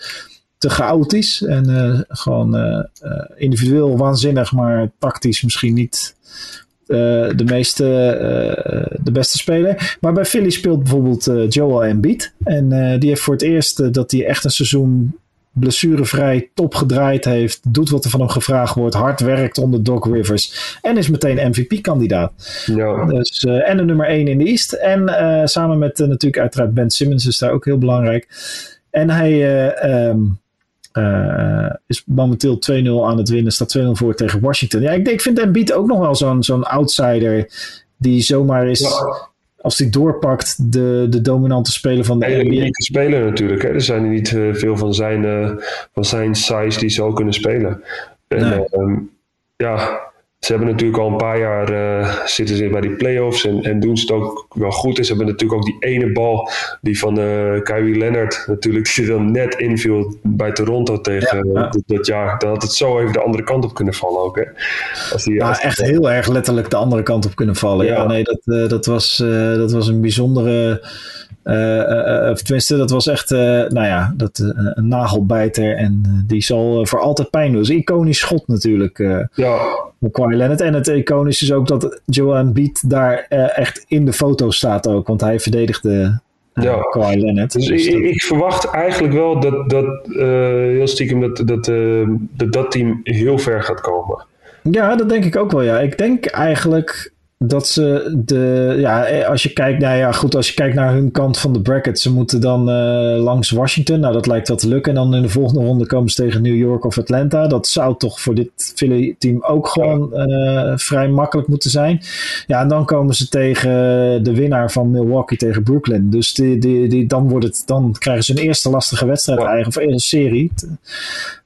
te chaotisch. En uh, gewoon uh, individueel waanzinnig, maar tactisch misschien niet de meeste, de beste speler. Maar bij Philly speelt bijvoorbeeld Joel Embiid. En die heeft voor het eerst dat hij echt een seizoen blessurevrij top gedraaid heeft. Doet wat er van hem gevraagd wordt. Hard werkt onder Doc Rivers. En is meteen MVP-kandidaat. Ja. Dus, en de nummer 1 in de East. En samen met natuurlijk uiteraard Ben Simmons is daar ook heel belangrijk. En hij... Um, uh, is momenteel 2-0 aan het winnen. Staat 2-0 voor tegen Washington. Ja, ik, ik vind Embiid ook nog wel zo'n zo'n outsider. Die zomaar is, ja. als hij doorpakt, de, de dominante speler van de NBA. Een unieke speler natuurlijk. Hè. Er zijn er niet uh, veel van zijn, uh, van zijn size die zo kunnen spelen. En, nee. um, ja, ze hebben natuurlijk al een paar jaar uh, zitten ze bij die playoffs en, en doen ze het ook wel goed. En ze hebben natuurlijk ook die ene bal die van uh, Kyrie Leonard natuurlijk die dan net inviel bij Toronto tegen ja, ja. Dat, dat, jaar. Dan had het zo even de andere kant op kunnen vallen ook. Hè? Als die, ja, als echt heel erg letterlijk de andere kant op kunnen vallen. Ja, nee, dat, uh, dat, was, dat was een bijzondere of tenminste, dat was echt, nou ja, dat, een nagelbijter. En die zal voor altijd pijn doen. Dus iconisch schot natuurlijk. ja. Kawhi Leonard. En het iconisch is ook dat Joel Embiid daar echt in de foto staat ook. Want hij verdedigde ja. Leonard. Dus, dus ik, ik, verwacht eigenlijk wel dat, dat heel stiekem dat, dat, dat dat team heel ver gaat komen. Ja, dat denk ik ook wel. Ja. Ik denk eigenlijk dat ze de. Ja, eh, als je kijkt. Nou ja, goed. Als je kijkt naar hun kant van de bracket. Ze moeten dan uh, langs Washington. Nou, dat lijkt wel te lukken. En dan in de volgende ronde komen ze tegen New York of Atlanta. Dat zou toch voor dit Philly-team ook gewoon uh, vrij makkelijk moeten zijn. Ja, en dan komen ze tegen de winnaar van Milwaukee tegen Brooklyn. Dus die, die, die, dan, wordt het, dan krijgen ze een eerste lastige wedstrijd ja. eigenlijk. Of eerste serie.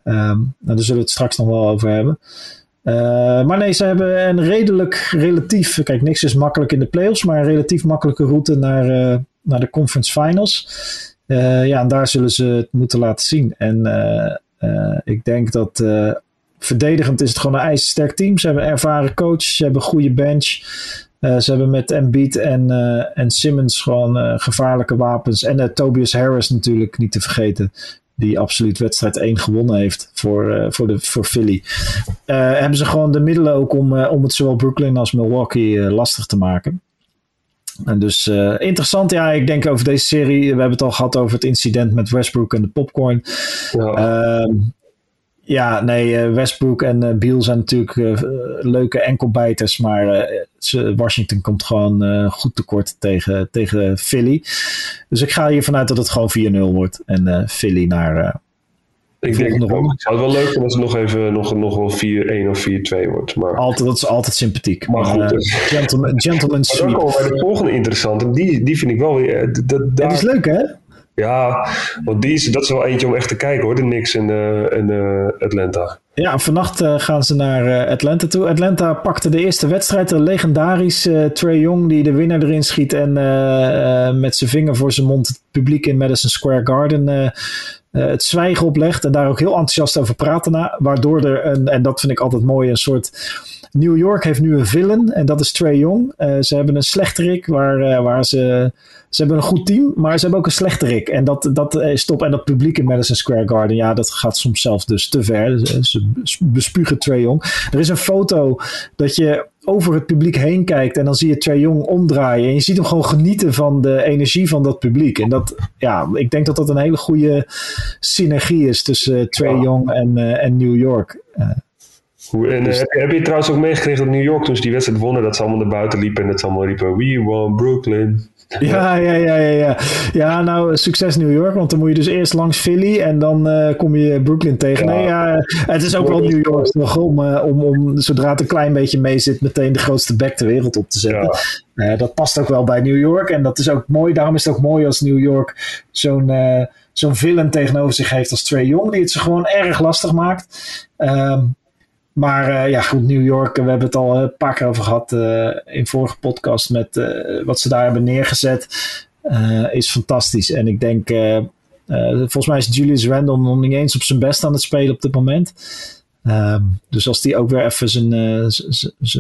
Um, nou, daar zullen we het straks nog wel over hebben. Uh, maar nee, ze hebben een redelijk, relatief, kijk, niks is makkelijk in de playoffs, maar een relatief makkelijke route naar, uh, naar de conference finals. Uh, ja, en daar zullen ze het moeten laten zien. En ik denk dat verdedigend is het gewoon een ijzersterk team. Ze hebben een ervaren coach, ze hebben een goede bench. ze hebben met Embiid en, en Simmons gewoon gevaarlijke wapens. En Tobias Harris natuurlijk niet te vergeten die absoluut wedstrijd 1 gewonnen heeft voor, uh, voor, de, voor Philly. Uh, hebben ze gewoon de middelen ook om, uh, om het zowel Brooklyn als Milwaukee lastig te maken. En dus interessant, ja, ik denk over deze serie. We hebben het al gehad over het incident met Westbrook en de popcorn. Ja. Ja, nee, Westbrook en Beal zijn natuurlijk leuke enkelbijters. Maar Washington komt gewoon goed tekort tegen, tegen Philly. Dus ik ga hier vanuit dat het gewoon 4-0 wordt. En Philly naar, ik denk het zou het wel leuk vinden als het nog even nog, nog wel 4-1 of 4-2 wordt. Maar... Altijd, dat is altijd sympathiek. Maar goed. Uh, gentleman, gentleman sweep. Maar bij de volgende interessant. En die, die vind ik wel weer... Eh, dat, daar... is leuk hè? Ja, want die is, dat is wel eentje om echt te kijken hoor. De Knicks en, uh, en uh, Atlanta. Ja, vannacht uh, gaan ze naar Atlanta toe. Atlanta pakte de eerste wedstrijd. Een legendarisch Trey Young die de winnaar erin schiet. En met zijn vinger voor zijn mond het publiek in Madison Square Garden het zwijgen oplegt en daar ook heel enthousiast over praten na. Waardoor er, een, en dat vind ik altijd mooi, een soort. New York heeft nu een villain en dat is Trey Young. Uh, ze hebben een slechterik waar, uh, waar ze. Ze hebben een goed team, maar ze hebben ook een slechterik. En dat, dat is top. En dat publiek in Madison Square Garden, ja, dat gaat soms zelfs dus te ver. Ze bespugen Trey Young. Er is een foto dat je over het publiek heen kijkt en dan zie je Trae Young omdraaien. En je ziet hem gewoon genieten van de energie van dat publiek. En dat, ja, ik denk dat dat een hele goede synergie is tussen uh, Trae Young en, uh, en New York. Uh, Hoe, en dus, heb, je, heb, je, trouwens ook meegekregen dat New York toen ze die wedstrijd wonnen, dat ze allemaal naar buiten liepen en dat ze allemaal riepen, we won Brooklyn. Ja, ja, ja, ja, ja. Ja, nou, succes New York, want dan moet je dus eerst langs Philly en dan uh, kom je Brooklyn tegen. Ja. Nee, ja, het is ook wel New York nog om, uh, om, om, zodra het een klein beetje mee zit, meteen de grootste back ter wereld op te zetten. Ja. Uh, dat past ook wel bij New York en dat is ook mooi. Daarom is het ook mooi als New York zo'n zo'n villain tegenover zich heeft als Trey Young, die het ze gewoon erg lastig maakt. Um, maar uh, ja, goed, New York, we hebben het al een paar keer over gehad uh, in vorige podcast met uh, wat ze daar hebben neergezet. is fantastisch. En ik denk, volgens mij is Julius Randle nog niet eens op zijn best aan het spelen op dit moment. Um, dus als die ook weer even zijn,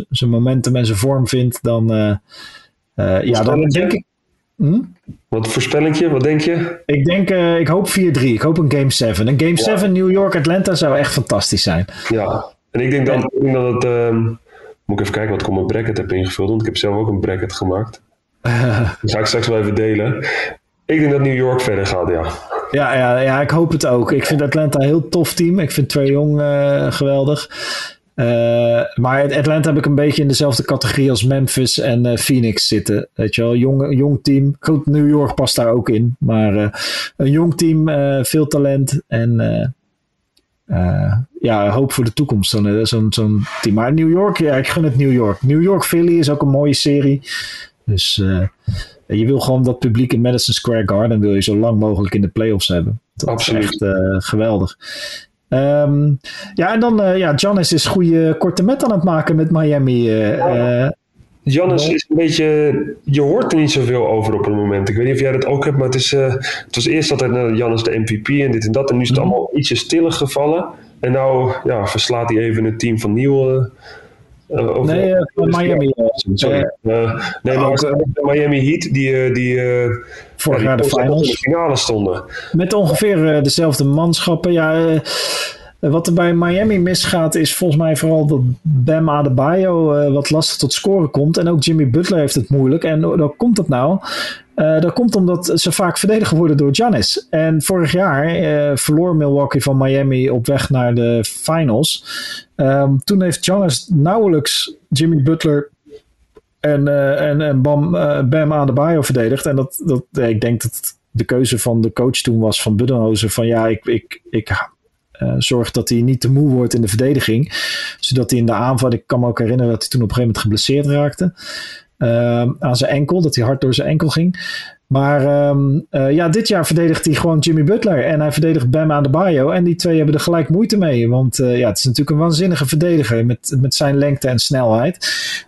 zijn momentum en zijn vorm vindt, dan, ja, dan denk ik. Hm? Wat voorspellingje? Wat denk je? Ik denk, ik hoop 4-3. Ik hoop een Game 7. Een Game ja. 7 New York Atlanta zou echt fantastisch zijn. Ja, en ik denk, dan, ik denk dat het. Um, moet ik even kijken wat ik op mijn bracket heb ingevuld. Want ik heb zelf ook een bracket gemaakt. [laughs] Die ga ik straks wel even delen. Ik denk dat New York verder gaat, ja. Ja, ja, ja, ik hoop het ook. Ik vind Atlanta een heel tof team. Ik vind Trae Young uh, geweldig. Uh, maar Atlanta heb ik een beetje in dezelfde categorie als Memphis en uh, Phoenix zitten. Weet je wel, jong, jong team. Goed, New York past daar ook in. Maar een jong team, veel talent. En uh, ja, hoop voor de toekomst. Zo'n eh, zo'n zo'n team. Maar New York, ja, ik gun het New York. New York Philly is ook een mooie serie. Dus uh, je wil gewoon dat publiek in Madison Square Garden wil je zo lang mogelijk in de playoffs hebben. Dat Absoluut. is echt uh, geweldig. Um, ja, en dan, ja, Giannis is goede korte met aan het maken met Miami. Uh, Jannes is een beetje. Je hoort er niet zoveel over op het moment. Ik weet niet of jij dat ook hebt, maar het, is, uh, het was eerst altijd uh, Jannes de MVP en dit en dat. En nu is het mm. allemaal ietsje stiller gevallen. En nou ja, verslaat hij even het team van Nieuw. Uh, nee, van Miami. Sorry. nee, maar ook, Miami Heat, die, die vorig jaar de finals. In de finale stonden. Met ongeveer dezelfde manschappen. Ja wat er bij Miami misgaat is volgens mij vooral dat Bam Adebayo uh, wat lastig tot scoren komt. En ook Jimmy Butler heeft het moeilijk. En hoe komt dat nou? Uh, dat komt omdat ze vaak verdedigd worden door Giannis. En vorig jaar uh, verloor Milwaukee van Miami op weg naar de finals. Um, toen heeft Giannis nauwelijks Jimmy Butler en, uh, en, en Bam, Bam Adebayo verdedigd. En dat, dat, ik denk dat de keuze van de coach toen was van Budenholzer van ja, ik, ik, ik uh, zorgt dat hij niet te moe wordt in de verdediging. Zodat hij in de aanval, ik kan me ook herinneren dat hij toen op een gegeven moment geblesseerd raakte. Uh, aan zijn enkel, dat hij hard door zijn enkel ging. Maar um, uh, ja, dit jaar verdedigt hij gewoon Jimmy Butler en hij verdedigt Bam aan de bio. En die twee hebben er gelijk moeite mee. Want uh, ja, het is natuurlijk een waanzinnige verdediger met, met zijn lengte en snelheid.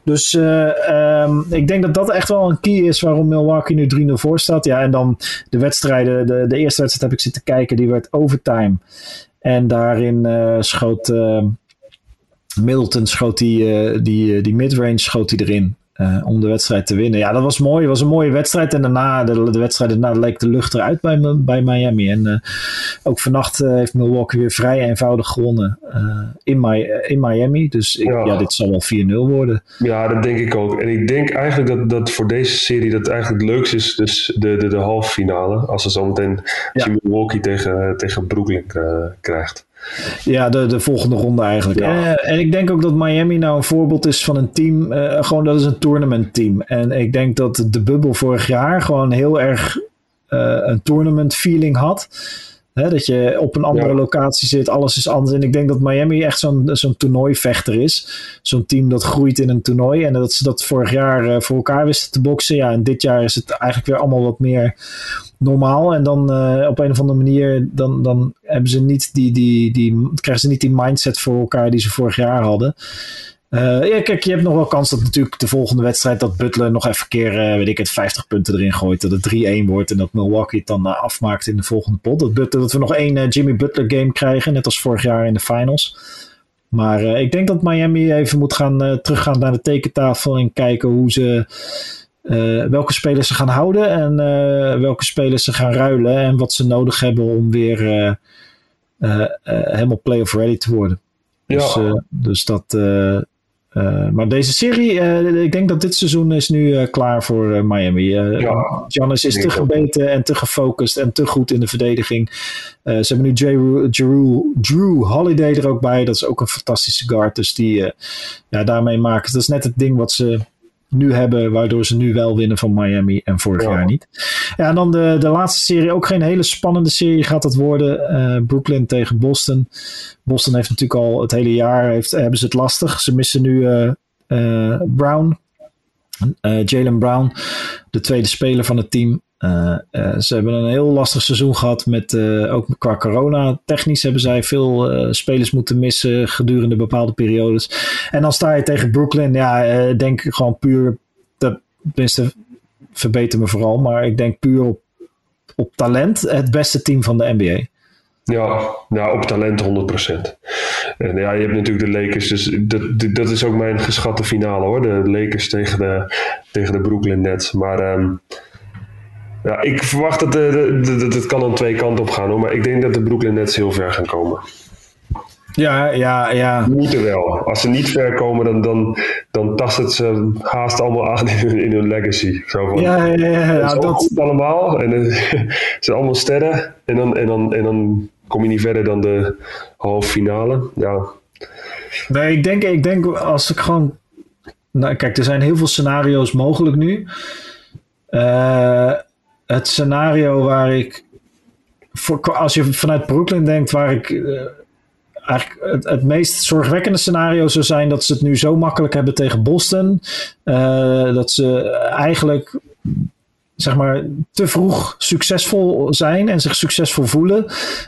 Dus uh, um, ik denk dat dat echt wel een key is waarom Milwaukee nu 3-0 voor staat. Ja, en dan de wedstrijden. De, de eerste wedstrijd heb ik zitten kijken, die werd overtime. En daarin schoot uh, Middleton schoot die, die, die midrange schoot hij erin. Om de wedstrijd te winnen. Ja, dat was mooi. Het was een mooie wedstrijd. En daarna, de, de wedstrijd daarna leek de lucht eruit bij, bij Miami. En ook vannacht heeft Milwaukee weer vrij eenvoudig gewonnen in, my, in Miami. Dus ik, ja. ja. dit zal wel 4-0 worden. Ja, dat denk ik ook. En ik denk eigenlijk dat, dat voor deze serie dat eigenlijk het leukste is. Dus de, de, de halve finale. Als ze zometeen ja. Milwaukee tegen, tegen Brooklyn krijgt. Ja, de, de volgende ronde eigenlijk. Ja. En, en ik denk ook dat Miami nou een voorbeeld is van een team. eh, gewoon dat is een tournament team. En ik denk dat de bubbel vorig jaar gewoon heel erg eh, een tournament feeling had. Hè, dat je op een andere Ja. locatie zit, alles is anders. En ik denk dat Miami echt zo'n zo'n toernooivechter is. Zo'n team dat groeit in een toernooi. En dat ze dat vorig jaar eh, voor elkaar wisten te boksen. Ja, en dit jaar is het eigenlijk weer allemaal wat meer normaal. En dan eh, op een of andere manier, dan, dan hebben ze niet die, die, die, krijgen ze niet die mindset voor elkaar die ze vorig jaar hadden. Eh, ja, kijk, je hebt nog wel kans dat natuurlijk de volgende wedstrijd dat Butler nog even keer, eh, weet ik het, 50 punten erin gooit. Dat het 3-1 wordt en dat Milwaukee het dan afmaakt in de volgende pot. Dat, Butler, dat we nog één Jimmy Butler game krijgen, net als vorig jaar in de finals. Maar ik denk dat Miami even moet gaan teruggaan naar de tekentafel en kijken hoe ze, eh, welke spelers ze gaan houden en eh, welke spelers ze gaan ruilen en wat ze nodig hebben om weer eh, helemaal playoff ready te worden. Dus, Ja. eh, dus dat. maar deze serie, ik denk dat dit seizoen is nu klaar voor Miami. Ja. Giannis is te gebeten en te gefocust en te goed in de verdediging. Ze hebben nu Drew, Drew, Drew Holiday er ook bij. Dat is ook een fantastische guard. Dus die, ja, daarmee maken ze. Dat is net het ding wat ze nu hebben, waardoor ze nu wel winnen van Miami en vorig Ja. jaar niet. Ja, en dan de, de laatste serie, ook geen hele spannende serie gaat het worden. Eh, Brooklyn tegen Boston. Boston heeft natuurlijk al het hele jaar, heeft, hebben ze het lastig. Ze missen nu eh, eh, Brown, Jalen Brown, de tweede speler van het team. Eh, eh, ze hebben een heel lastig seizoen gehad met eh, ook qua corona. Technisch hebben zij veel spelers moeten missen gedurende bepaalde periodes. En dan sta je tegen Brooklyn. Ja, denk gewoon puur. Tenminste, verbeter me vooral. Maar ik denk puur op, op talent het beste team van de NBA. Ja, nou, op talent 100%. En ja, je hebt natuurlijk de Lakers, dus dat, dat is ook mijn geschatte finale hoor. De Lakers tegen de, tegen de Brooklyn Nets. Maar ehm, ja, ik verwacht dat, de, de, de- dat het kan aan twee kanten op gaan hoor. Maar ik denk dat de Brooklyn Nets heel ver gaan komen. Ja, ja, ja. Moeten wel. Als ze niet ver komen, dan, dan, dan tast het ze haast allemaal aan in hun, in hun legacy. Zo van, Ja, ja, ja, dat, goed allemaal. En eh, [laughs] het zijn allemaal sterren. En dan, en, dan, en dan kom je niet verder dan de halve finale. Ja, Nee, ik denk, ik denk als ik gewoon. Nou, kijk, er zijn heel veel scenario's mogelijk nu. Eh, het scenario waar ik. Voor, als je vanuit Brooklyn denkt, waar ik. eh, eigenlijk het, het meest zorgwekkende scenario zou zijn dat ze het nu zo makkelijk hebben tegen Boston. eh, dat ze eigenlijk. Zeg maar te vroeg succesvol zijn en zich succesvol voelen.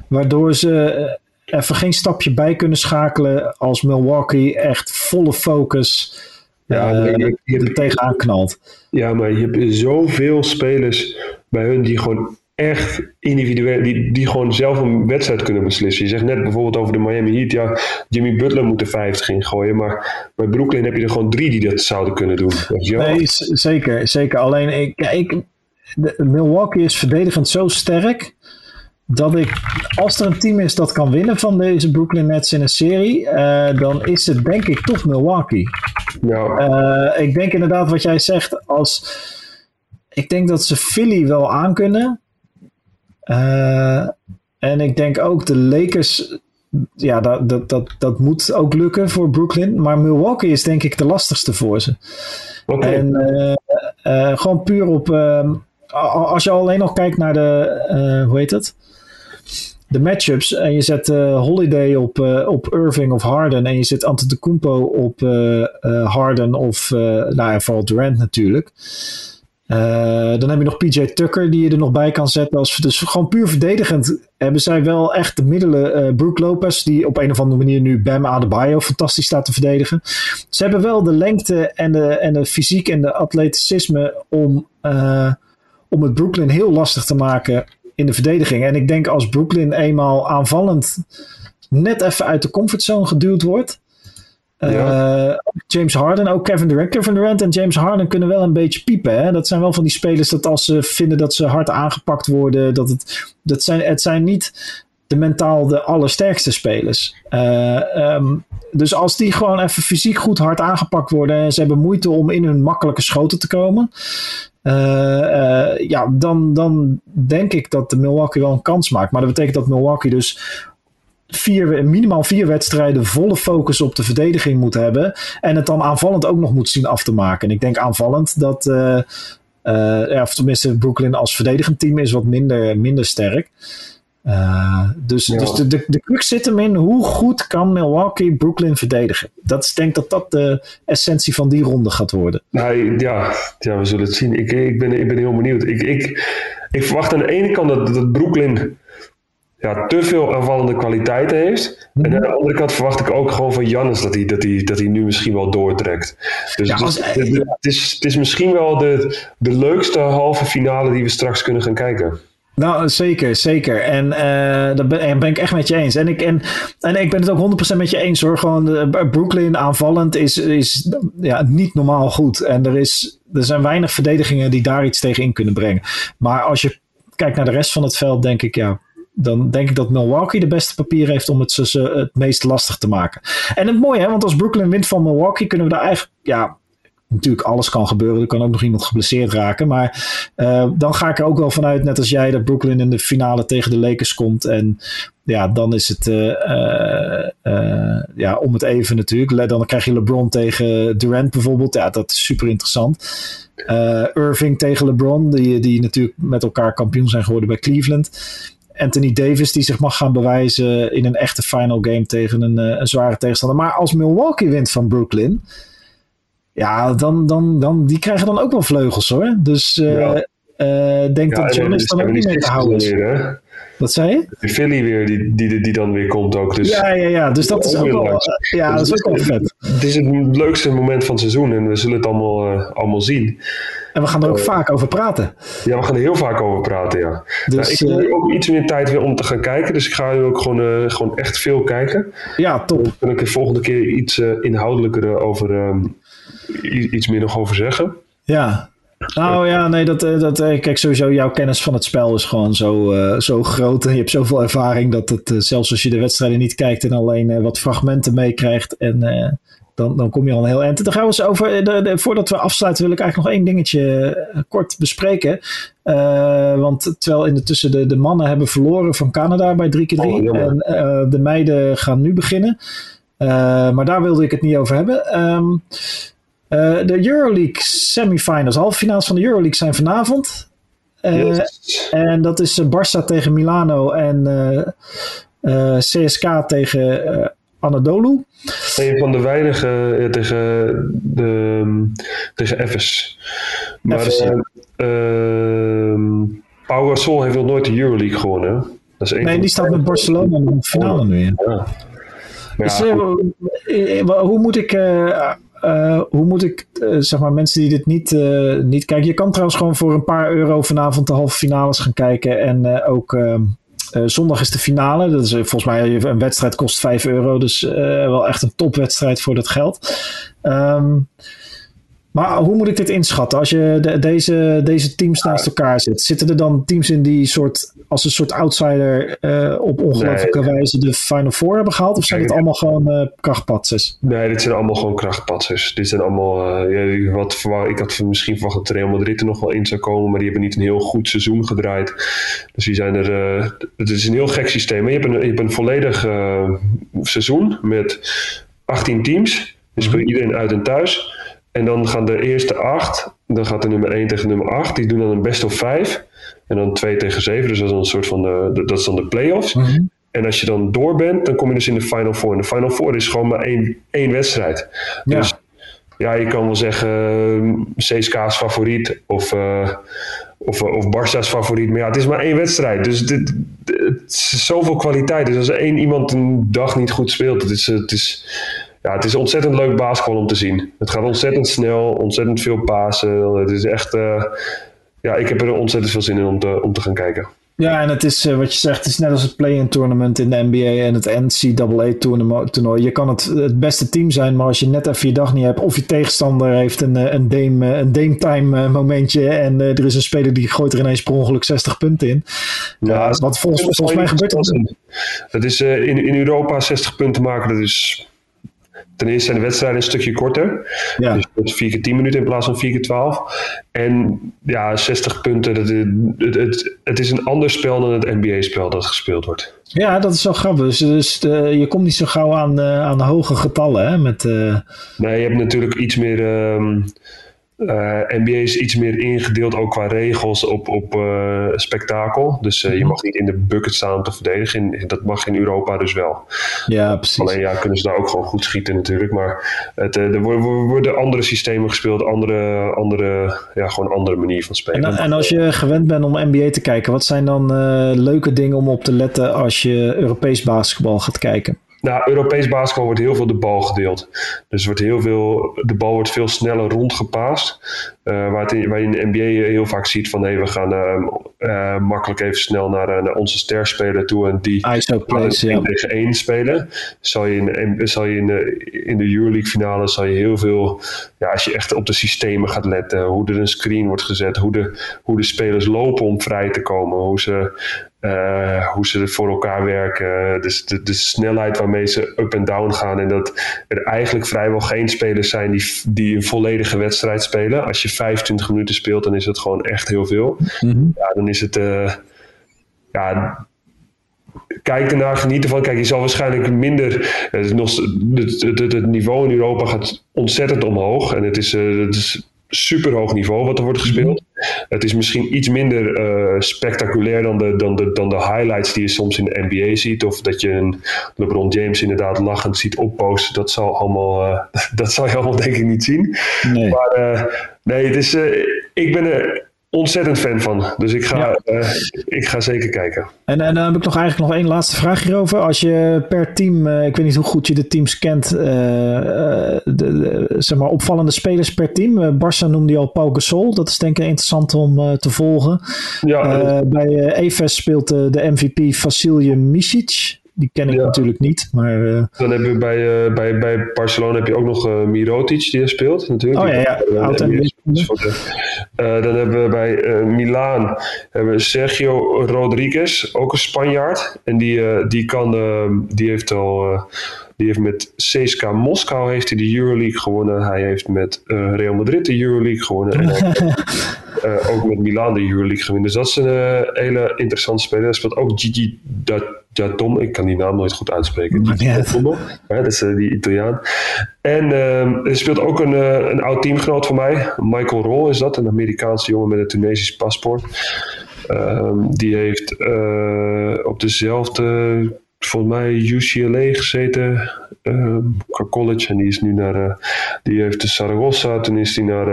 Waardoor ze eh, even geen stapje bij kunnen schakelen als Milwaukee echt volle focus Ja, eh, maar je- je hebt- er tegenaan knalt. ja, maar je hebt zoveel spelers bij hun die gewoon echt individueel, die, die gewoon zelf een wedstrijd kunnen beslissen. Je zegt net bijvoorbeeld over de Miami Heat, ja, Jimmy Butler moet er 50 in gooien, maar bij Brooklyn heb je er gewoon drie die dat zouden kunnen doen. Nee, zeker, zeker. Alleen ik, ja, ik, de, Milwaukee is verdedigend zo sterk dat ik, als er een team is dat kan winnen van deze Brooklyn Nets in een serie, eh, dan is het denk ik toch Milwaukee. Ja, Eh, ik denk inderdaad wat jij zegt, als ik denk dat ze Philly wel aankunnen. Eh en ik denk ook de Lakers, ja, dat, dat, dat, dat moet ook lukken voor Brooklyn. Maar Milwaukee is denk ik de lastigste voor ze. oké. En gewoon puur op. ehm, als je alleen nog kijkt naar de. hoe heet het? De matchups. En je zet eh, Holiday op, eh, op Irving of Harden. En je zet Antetokounmpo op eh, Harden of. nou ja, vooral Durant natuurlijk. Dan heb je nog PJ Tucker die je er nog bij kan zetten. Als, dus gewoon puur verdedigend hebben zij wel echt de middelen. Brook Lopez, die op een of andere manier nu Bam Adebayo fantastisch staat te verdedigen. Ze hebben wel de lengte en de, en de fysiek en de atleticisme om, om het Brooklyn heel lastig te maken in de verdediging. En ik denk als Brooklyn eenmaal aanvallend net even uit de comfortzone geduwd wordt. eh, Ja. James Harden, ook Kevin Durant. Kevin Durant en James Harden kunnen wel een beetje piepen. Hè? Dat zijn wel van die spelers dat als ze vinden dat ze hard aangepakt worden, dat het, dat zijn, het zijn niet de mentaal de allersterkste spelers. Eh, ehm, dus als die gewoon even fysiek goed hard aangepakt worden en ze hebben moeite om in hun makkelijke schoten te komen, ja, dan, dan denk ik dat de Milwaukee wel een kans maakt. Maar dat betekent dat Milwaukee dus vier, minimaal vier wedstrijden volle focus op de verdediging moet hebben. En het dan aanvallend ook nog moet zien af te maken. En ik denk aanvallend dat, ja, of tenminste Brooklyn als verdedigend team is wat minder, minder sterk. Uh, dus, dus de, de, de crux zit hem in hoe goed kan Milwaukee Brooklyn verdedigen. Dat is, denk dat dat de essentie van die ronde gaat worden. Nou, ja, ja, we zullen het zien. Ik, ik, ben, ik ben heel benieuwd. Ik, ik, ik verwacht aan de ene kant dat, dat Brooklyn ja, te veel aanvallende kwaliteiten heeft. En aan de andere kant verwacht ik ook gewoon van Jannes dat hij, dat hij, dat hij nu misschien wel doortrekt. Dus, ja, als, het, het, is, het is misschien wel de, de leukste halve finale die we straks kunnen gaan kijken. Nou, zeker, zeker. En uh, daar ben, ben, ik echt met je eens. En ik, en, en ik ben het ook 100% met je eens hoor. Gewoon Brooklyn aanvallend is, is ja, niet normaal goed. En er, is, er zijn weinig verdedigingen die daar iets tegen in kunnen brengen. Maar als je kijkt naar de rest van het veld, denk ik, ja, dan denk ik dat Milwaukee de beste papier heeft om het ze, het meest lastig te maken. En het mooie, hè, want als Brooklyn wint van Milwaukee, kunnen we daar eigenlijk, ja, natuurlijk alles kan gebeuren. Er kan ook nog iemand geblesseerd raken. Maar uh, dan ga ik er ook wel vanuit, net als jij, dat Brooklyn in de finale tegen de Lakers komt. En ja, dan is het uh, uh, ja, om het even natuurlijk. Dan krijg je LeBron tegen Durant bijvoorbeeld. Ja, dat is super interessant. Irving tegen LeBron, die, die natuurlijk met elkaar kampioen zijn geworden bij Cleveland. Anthony Davis die zich mag gaan bewijzen in een echte final game tegen een, een zware tegenstander. Maar als Milwaukee wint van Brooklyn, ja, dan, dan, dan, die krijgen dan ook wel vleugels hoor. Dus uh, ja. uh, denk ja, dat Jonas dan ook niet meer te houden is. Wat zei je? De Philly weer, die, die, die dan weer komt ook. Dus ja, ja, ja. Dus dat is ook wel, ja, dat is ook wel vet. Het is het leukste moment van het seizoen en we zullen het allemaal, uh, allemaal zien. En we gaan er ook vaak over praten. Ja, we gaan er heel vaak over praten, ja. Dus, nou, ik heb nu ook iets meer tijd weer om te gaan kijken. Dus ik ga nu ook gewoon, gewoon echt veel kijken. Ja, top. Dan kan ik de volgende keer iets inhoudelijker over um, iets meer nog over zeggen? Ja, nou ja, nee, dat, eh, dat, eh, kijk, sowieso jouw kennis van het spel is gewoon zo, uh, zo groot. En [laughs] je hebt zoveel ervaring dat het, uh, zelfs als je de wedstrijden niet kijkt en alleen wat fragmenten meekrijgt, en dan, dan kom je al een heel eind. Dan gaan we eens over, de, de, voordat we afsluiten, wil ik eigenlijk nog één dingetje kort bespreken. want terwijl in de tussen de, de mannen hebben verloren van Canada bij 3x3 oh, en de meiden gaan nu beginnen. maar daar wilde ik het niet over hebben. Um, uh, de Euroleague semifinals, halve finals van de Euroleague zijn vanavond. Uh, En dat is uh, Barça tegen Milano en CSK tegen Anadolu. Een van de weinige tegen, de, tegen Efes. Maar Efes, ja. Ehm, Pau Gasol heeft nog nooit de Euroleague gewonnen. Dat is nee, die staat met Barcelona in de finale nu. Ja. Ja. Dus, hoe moet ik uh, hoe moet ik, uh, zeg maar, mensen die dit niet, uh, niet kijken. Je kan trouwens gewoon voor een paar euro vanavond de halve finales gaan kijken. En ook ehm, zondag is de finale. Dat is volgens mij een wedstrijd kost 5 euro. Dus wel echt een topwedstrijd voor dat geld. Um, maar hoe moet ik dit inschatten? Als je de, deze, deze teams naast elkaar zit, zitten er dan teams in die soort, als een soort outsider uh, op ongelooflijke nee. wijze de Final Four hebben gehaald? Of zijn het allemaal gewoon uh, krachtpatsers? Nee, dit zijn allemaal gewoon krachtpatsers. Dit zijn allemaal, uh, ja, wat, ik had misschien verwacht dat Real Madrid er nog wel in zou komen, maar die hebben niet een heel goed seizoen gedraaid. Dus die zijn er, het is een heel gek systeem. Maar je hebt een, je hebt een volledig seizoen met 18 teams. Dus voor iedereen uit en thuis. En dan gaan de eerste acht, dan gaat de nummer 1 tegen nummer 8, die doen dan een best of 5. En dan 2 tegen 7, dus dat is dan een soort van de, dat is dan de play-offs. Mm -hmm. En als je dan door bent, dan kom je dus in de Final Four. En de Final Four is gewoon maar één, één wedstrijd. Ja. Dus ja, je kan wel zeggen CSK's favoriet of, uh, of, of Barça's favoriet. Maar ja, het is maar één wedstrijd. Dus dit, het is zoveel kwaliteit. Dus als één iemand een dag niet goed speelt, het is, het is ja, het is ontzettend leuk basketbal om te zien. Het gaat ontzettend snel, ontzettend veel pasen. Het is echt, uh, ja, ik heb er ontzettend veel zin in om te, om te gaan kijken. Ja, en het is uh, wat je zegt, het is net als het play-in tournament in de NBA en het NCAA toernooi. Je kan het, het beste team zijn, maar als je net even je dag niet hebt, of je tegenstander heeft een, eh, een, dame, een dame time momentje en uh, er is een speler die gooit er ineens per ongeluk 60 punten in. Ja, wat volgens, volgens mij gebeurt dat. Dat is in, in Europa 60 punten maken, dat is ten eerste zijn de wedstrijden een stukje korter. Ja. Dus het 4 keer 10 minuten in plaats van 4 keer 12. En ja, 60 punten. Dat, het, het, het is een ander spel dan het NBA-spel dat gespeeld wordt. Ja, dat is wel grappig. Dus, dus de, je komt niet zo gauw aan, uh, aan hoge getallen. Hè, met, uh... Nee, je hebt natuurlijk iets meer. Um, uh, NBA is iets meer ingedeeld, ook qua regels, op, op uh, spektakel. Dus uh, je mag niet in de bucket staan om te verdedigen. In, dat mag in Europa dus wel. Ja, precies. Alleen ja, kunnen ze daar ook gewoon goed schieten natuurlijk. Maar het, er worden andere systemen gespeeld, andere, andere, ja, gewoon andere manier van spelen. En, en als je gewend bent om NBA te kijken, wat zijn dan leuke dingen om op te letten als je Europees basketbal gaat kijken? Nou, Europees basketbal wordt heel veel de bal gedeeld. Dus wordt heel veel, de bal wordt veel sneller rondgepaast. Uh, waar, het waar je in de NBA heel vaak ziet van hey, we gaan uh, uh, makkelijk even snel naar, naar onze sterspeler toe en die plays, ja. tegen één spelen. Zal je in, zal je in de, in de Euroleague finale zal je heel veel, ja, als je echt op de systemen gaat letten, hoe er een screen wordt gezet, hoe de, hoe de spelers lopen om vrij te komen, hoe ze uh, hoe ze voor elkaar werken. Dus de, de, snelheid waarmee ze up en down gaan. En dat er eigenlijk vrijwel geen spelers zijn die, die een volledige wedstrijd spelen. Als je 25 minuten speelt, dan is het gewoon echt heel veel. Mm Ja, dan is het. Uh, ja, kijk ernaar, geniet ervan. Kijk, je zal waarschijnlijk minder. Het, nog, het, het, het, niveau in Europa gaat ontzettend omhoog. En het is, uh, het is super hoog niveau wat er wordt gespeeld. Het is misschien iets minder uh, spectaculair dan de, dan, de, dan de highlights die je soms in de NBA ziet. Of dat je een LeBron James inderdaad lachend ziet opposten. Dat zal, allemaal, uh, [laughs] dat zal je allemaal denk ik niet zien. Nee. Maar uh, nee, het is, ik ben er ontzettend fan van. Dus ik ga, uh, ik ga zeker kijken. En, en dan heb ik nog eigenlijk nog één laatste vraag hierover. Als je per team, uh, ik weet niet hoe goed je de teams kent, uh, de, de, zeg maar opvallende spelers per team. Barça noemde je al Pau Gasol. Dat is denk ik interessant om te volgen. Ja, bij EFES speelt de MVP Vasilje Misic. Die ken ik natuurlijk niet. Maar, uh... Dan hebben we bij, uh, bij, bij Barcelona heb je ook nog uh, Mirotic die er speelt natuurlijk. Oh ja, ja. dan hebben we bij Milaan hebben we Sergio Rodriguez, ook een Spanjaard. En die, die, kan, die heeft al... Die heeft met CSKA Moskou heeft hij de Euroleague gewonnen. Hij heeft met Real Madrid de Euroleague gewonnen. En [laughs] ook met Milan de Euroleague gewonnen. Dus dat is een hele interessante speler. Hij speelt ook Gigi Giatom, ik kan die naam nooit goed uitspreken. Ja, dat is die Italiaan. En uh, er speelt ook een, een oud teamgenoot van mij, Michael Roll is dat, een Amerikaanse jongen met een Tunesisch paspoort. Ehm, die heeft eh, op dezelfde volgens mij UCLA gezeten uh, college. En die is nu naar uh, die heeft de Saragossa toen is hij naar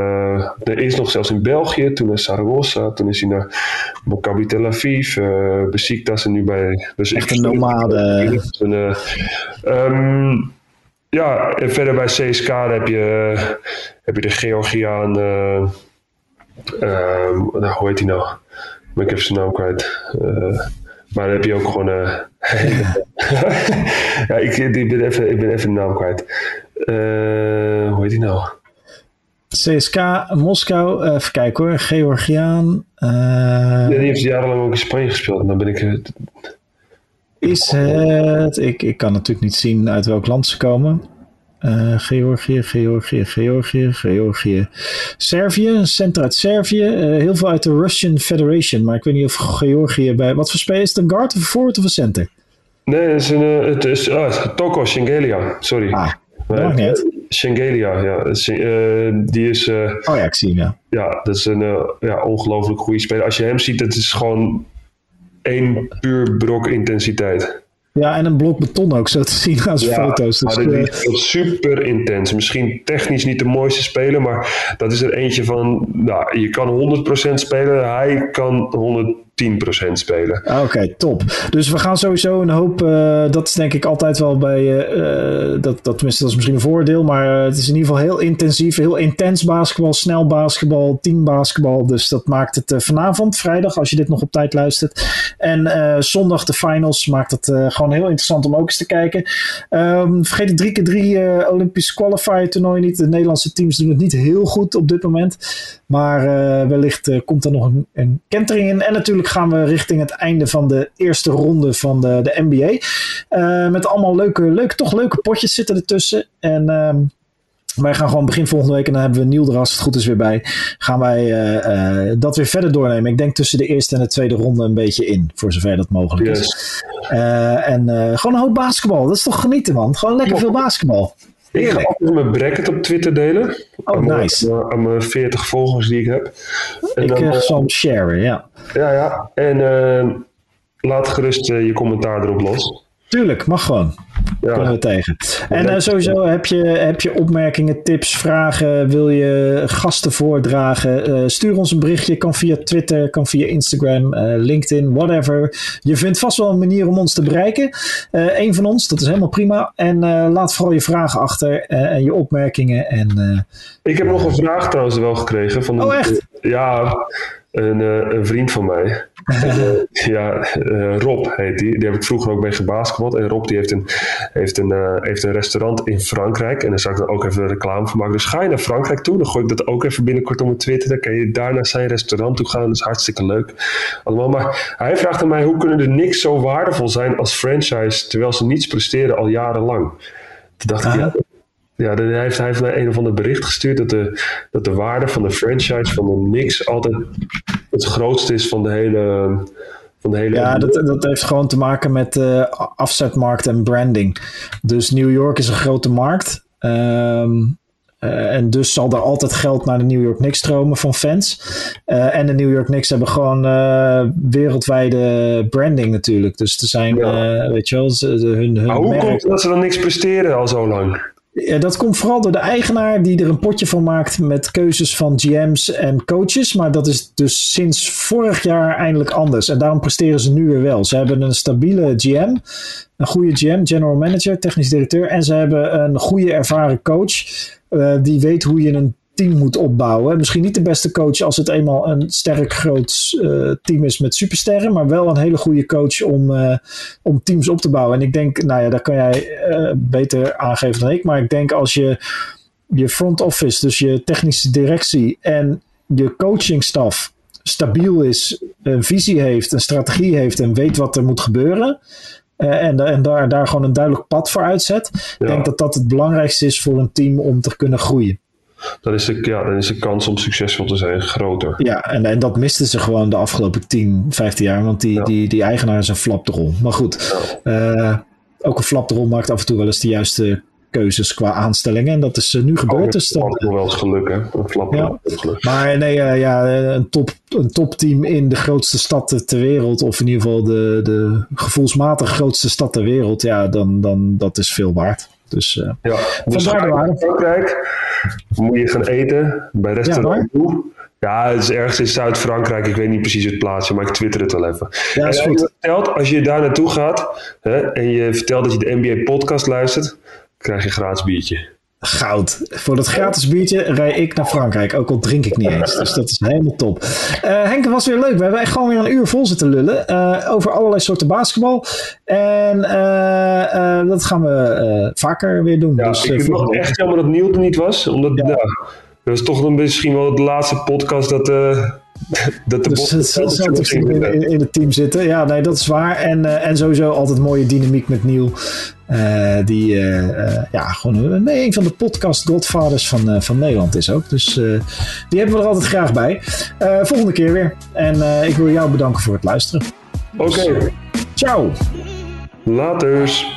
uh, is nog zelfs in België. Toen naar Saragossa toen is hij naar Maccabi Tel Aviv. Uh, Besiktas en nu bij. Dus echt een nomade. en, um, ja en verder bij CSK heb je heb je de Georgiaan uh, hoe heet hij nou? Ik even zijn naam kwijt maar dan heb je ook gewoon. Uh, [laughs] ja, ik, ik, ben even, ik ben even de naam kwijt. Uh, hoe heet die nou? CSK Moskou, uh, even kijken hoor, Georgiaan. ja, die heeft jarenlang ook in Spanje gespeeld. En dan ben ik. is het. Ik, ik kan natuurlijk niet zien uit welk land ze komen. Uh, Georgië, Georgië, Georgië, Georgië. Servië, center uit Servië. Uh, heel veel uit de Russian Federation. Maar ik weet niet of Georgië bij. Wat voor speler is het? Een guard of een forward of een center? Nee, het is, een, uh, het is ah, Toko Shengelia. Sorry. Ah, dat niet. Shengelia, ja. die is. oh ja, ik zie hem, ja. Ja, dat is een ja, ongelooflijk goede speler. Als je hem ziet, het is gewoon één puur brok intensiteit. Ja, en een blok beton ook zo te zien als ja, foto's. Dus, maar is super intens. Misschien technisch niet de mooiste speler, maar dat is er eentje van, nou, je kan 100% spelen, hij kan 100 10% spelen. Ah, oké, top. Dus we gaan sowieso een hoop. Uh, dat is denk ik altijd wel bij. Uh, dat, dat, tenminste, dat is misschien een voordeel. Maar het is in ieder geval heel intensief. Heel intens basketbal. Snel basketbal. Team basketbal. Dus dat maakt het vanavond, vrijdag, als je dit nog op tijd luistert. En zondag de finals maakt het gewoon heel interessant om ook eens te kijken. Um, vergeet het 3 keer 3 Olympisch qualifier toernooi niet. De Nederlandse teams doen het niet heel goed op dit moment. Maar wellicht komt er nog een, een kentering in. En natuurlijk gaan we richting het einde van de eerste ronde van de, de NBA. met allemaal leuke, leuke, toch leuke potjes zitten ertussen. En ehm, wij gaan gewoon begin volgende week, en dan hebben we Niel er als het goed is weer bij, gaan wij dat weer verder doornemen. Ik denk tussen de eerste en de tweede ronde een beetje in, voor zover dat mogelijk is. en gewoon een hoop basketbal, dat is toch genieten man. Gewoon lekker veel basketbal. Ik ga altijd mijn bracket op Twitter delen. Oh, nice. Mijn, aan mijn 40 volgers die ik heb. En ik dan, uh, zal hem sharen, ja. Ja, ja. En uh, laat gerust je commentaar erop los. Tuurlijk, mag gewoon. Ja. Kunnen we tegen. En uh, sowieso heb je, heb je opmerkingen, tips, vragen, wil je gasten voordragen? Uh, stuur ons een berichtje. Kan via Twitter, kan via Instagram, uh, LinkedIn, whatever. Je vindt vast wel een manier om ons te bereiken. Eén van ons, dat is helemaal prima. En laat vooral je vragen achter en je opmerkingen. En, Ik heb nog een vraag trouwens wel gekregen. Van oh, echt? Ja, een, een vriend van mij. Ja, uh, Rob heet die. Die heb ik vroeger ook bij gebasketbald. En Rob die heeft een, heeft, een, uh, heeft een restaurant in Frankrijk. En daar zou ik dan ook even een reclame voor maken. Dus ga je naar Frankrijk toe, dan gooi ik dat ook even binnenkort op mijn Twitter. Dan kan je daar naar zijn restaurant toe gaan. Dat is hartstikke leuk. Allemaal. Maar hij vraagt aan mij, hoe kunnen de niks zo waardevol zijn als franchise, terwijl ze niets presteren al jarenlang? Toen dacht ik, ja, ja, hij heeft, hij heeft mij een of ander bericht gestuurd dat de, dat de waarde van de franchise van de Knicks altijd het grootste is van de hele. Van de hele ja, dat, dat heeft gewoon te maken met uh, afzetmarkt en branding. Dus New York is een grote markt. Um, uh, en dus zal er altijd geld naar de New York Knicks stromen van fans. Uh, en de New York Knicks hebben gewoon uh, wereldwijde branding natuurlijk. Dus er zijn, ja. weet je wel, hun, hun maar hoe merk... komt dat ze dan niks presteren al zo lang? Ja, dat komt vooral door de eigenaar die er een potje van maakt met keuzes van GM's en coaches. Maar dat is dus sinds vorig jaar eindelijk anders. En daarom presteren ze nu weer wel. Ze hebben een stabiele GM, een goede GM, general manager, technisch directeur. En ze hebben een goede ervaren coach uh, die weet hoe je een team moet opbouwen. Misschien niet de beste coach als het eenmaal een sterk groot uh, team is met supersterren, maar wel een hele goede coach om, uh, om teams op te bouwen. En ik denk, nou ja, dat kan jij uh, beter aangeven dan ik, maar ik denk als je je front office, dus je technische directie en je coachingstaf stabiel is, een visie heeft, een strategie heeft en weet wat er moet gebeuren. en, en daar, daar gewoon een duidelijk pad voor uitzet. Ja. Ik denk dat dat het belangrijkste is voor een team om te kunnen groeien dan is, de, ja, dan is de kans om succesvol te zijn groter. Ja, en, en dat misten ze gewoon de afgelopen 10, 15 jaar, want die, ja. die, die eigenaar is een flapdrol. Maar goed, ja. uh, ook een flapdrol maakt af en toe wel eens de juiste keuzes qua aanstellingen. En dat is uh, nu gebeurd. Oh, dus dat is wel eens geluk, hè? Een flap ja. geluk. Maar nee, uh, ja, een, top, een topteam in de grootste stad ter wereld, of in ieder geval de, de gevoelsmatig grootste stad ter wereld, ja, dan, dan dat is veel waard. Dus, ja, vandaar de waarde. Frankrijk moet je gaan eten bij restaurant ja, ja, het is ergens in Zuid-Frankrijk. Ik weet niet precies het plaatsje, maar ik twitter het wel even. Ja, is goed. Vertelt, als je daar naartoe gaat hè, en je vertelt dat je de NBA-podcast luistert, krijg je een gratis biertje. Goud. Voor dat gratis biertje rij ik naar Frankrijk. Ook al drink ik niet eens. Dus dat is helemaal top. Uh, Henk, het was weer leuk. We hebben echt gewoon weer een uur vol zitten lullen. Uh, over allerlei soorten basketbal. En uh, dat gaan we vaker weer doen. Ja, dus, ik vind het echt jammer dat Niel er niet was. Omdat, ja. Dat was toch dan misschien wel de laatste podcast dat... [laughs] dat de dus het misschien in, in, in, het team zitten. Ja, nee, dat is waar. En, uh, en sowieso altijd mooie dynamiek met Niel. Uh, die uh, ja, gewoon een van de podcast godfathers van, van Nederland is ook. Dus die hebben we er altijd graag bij. volgende keer weer. En ik wil jou bedanken voor het luisteren. Oké. Okay. Ciao. Laters.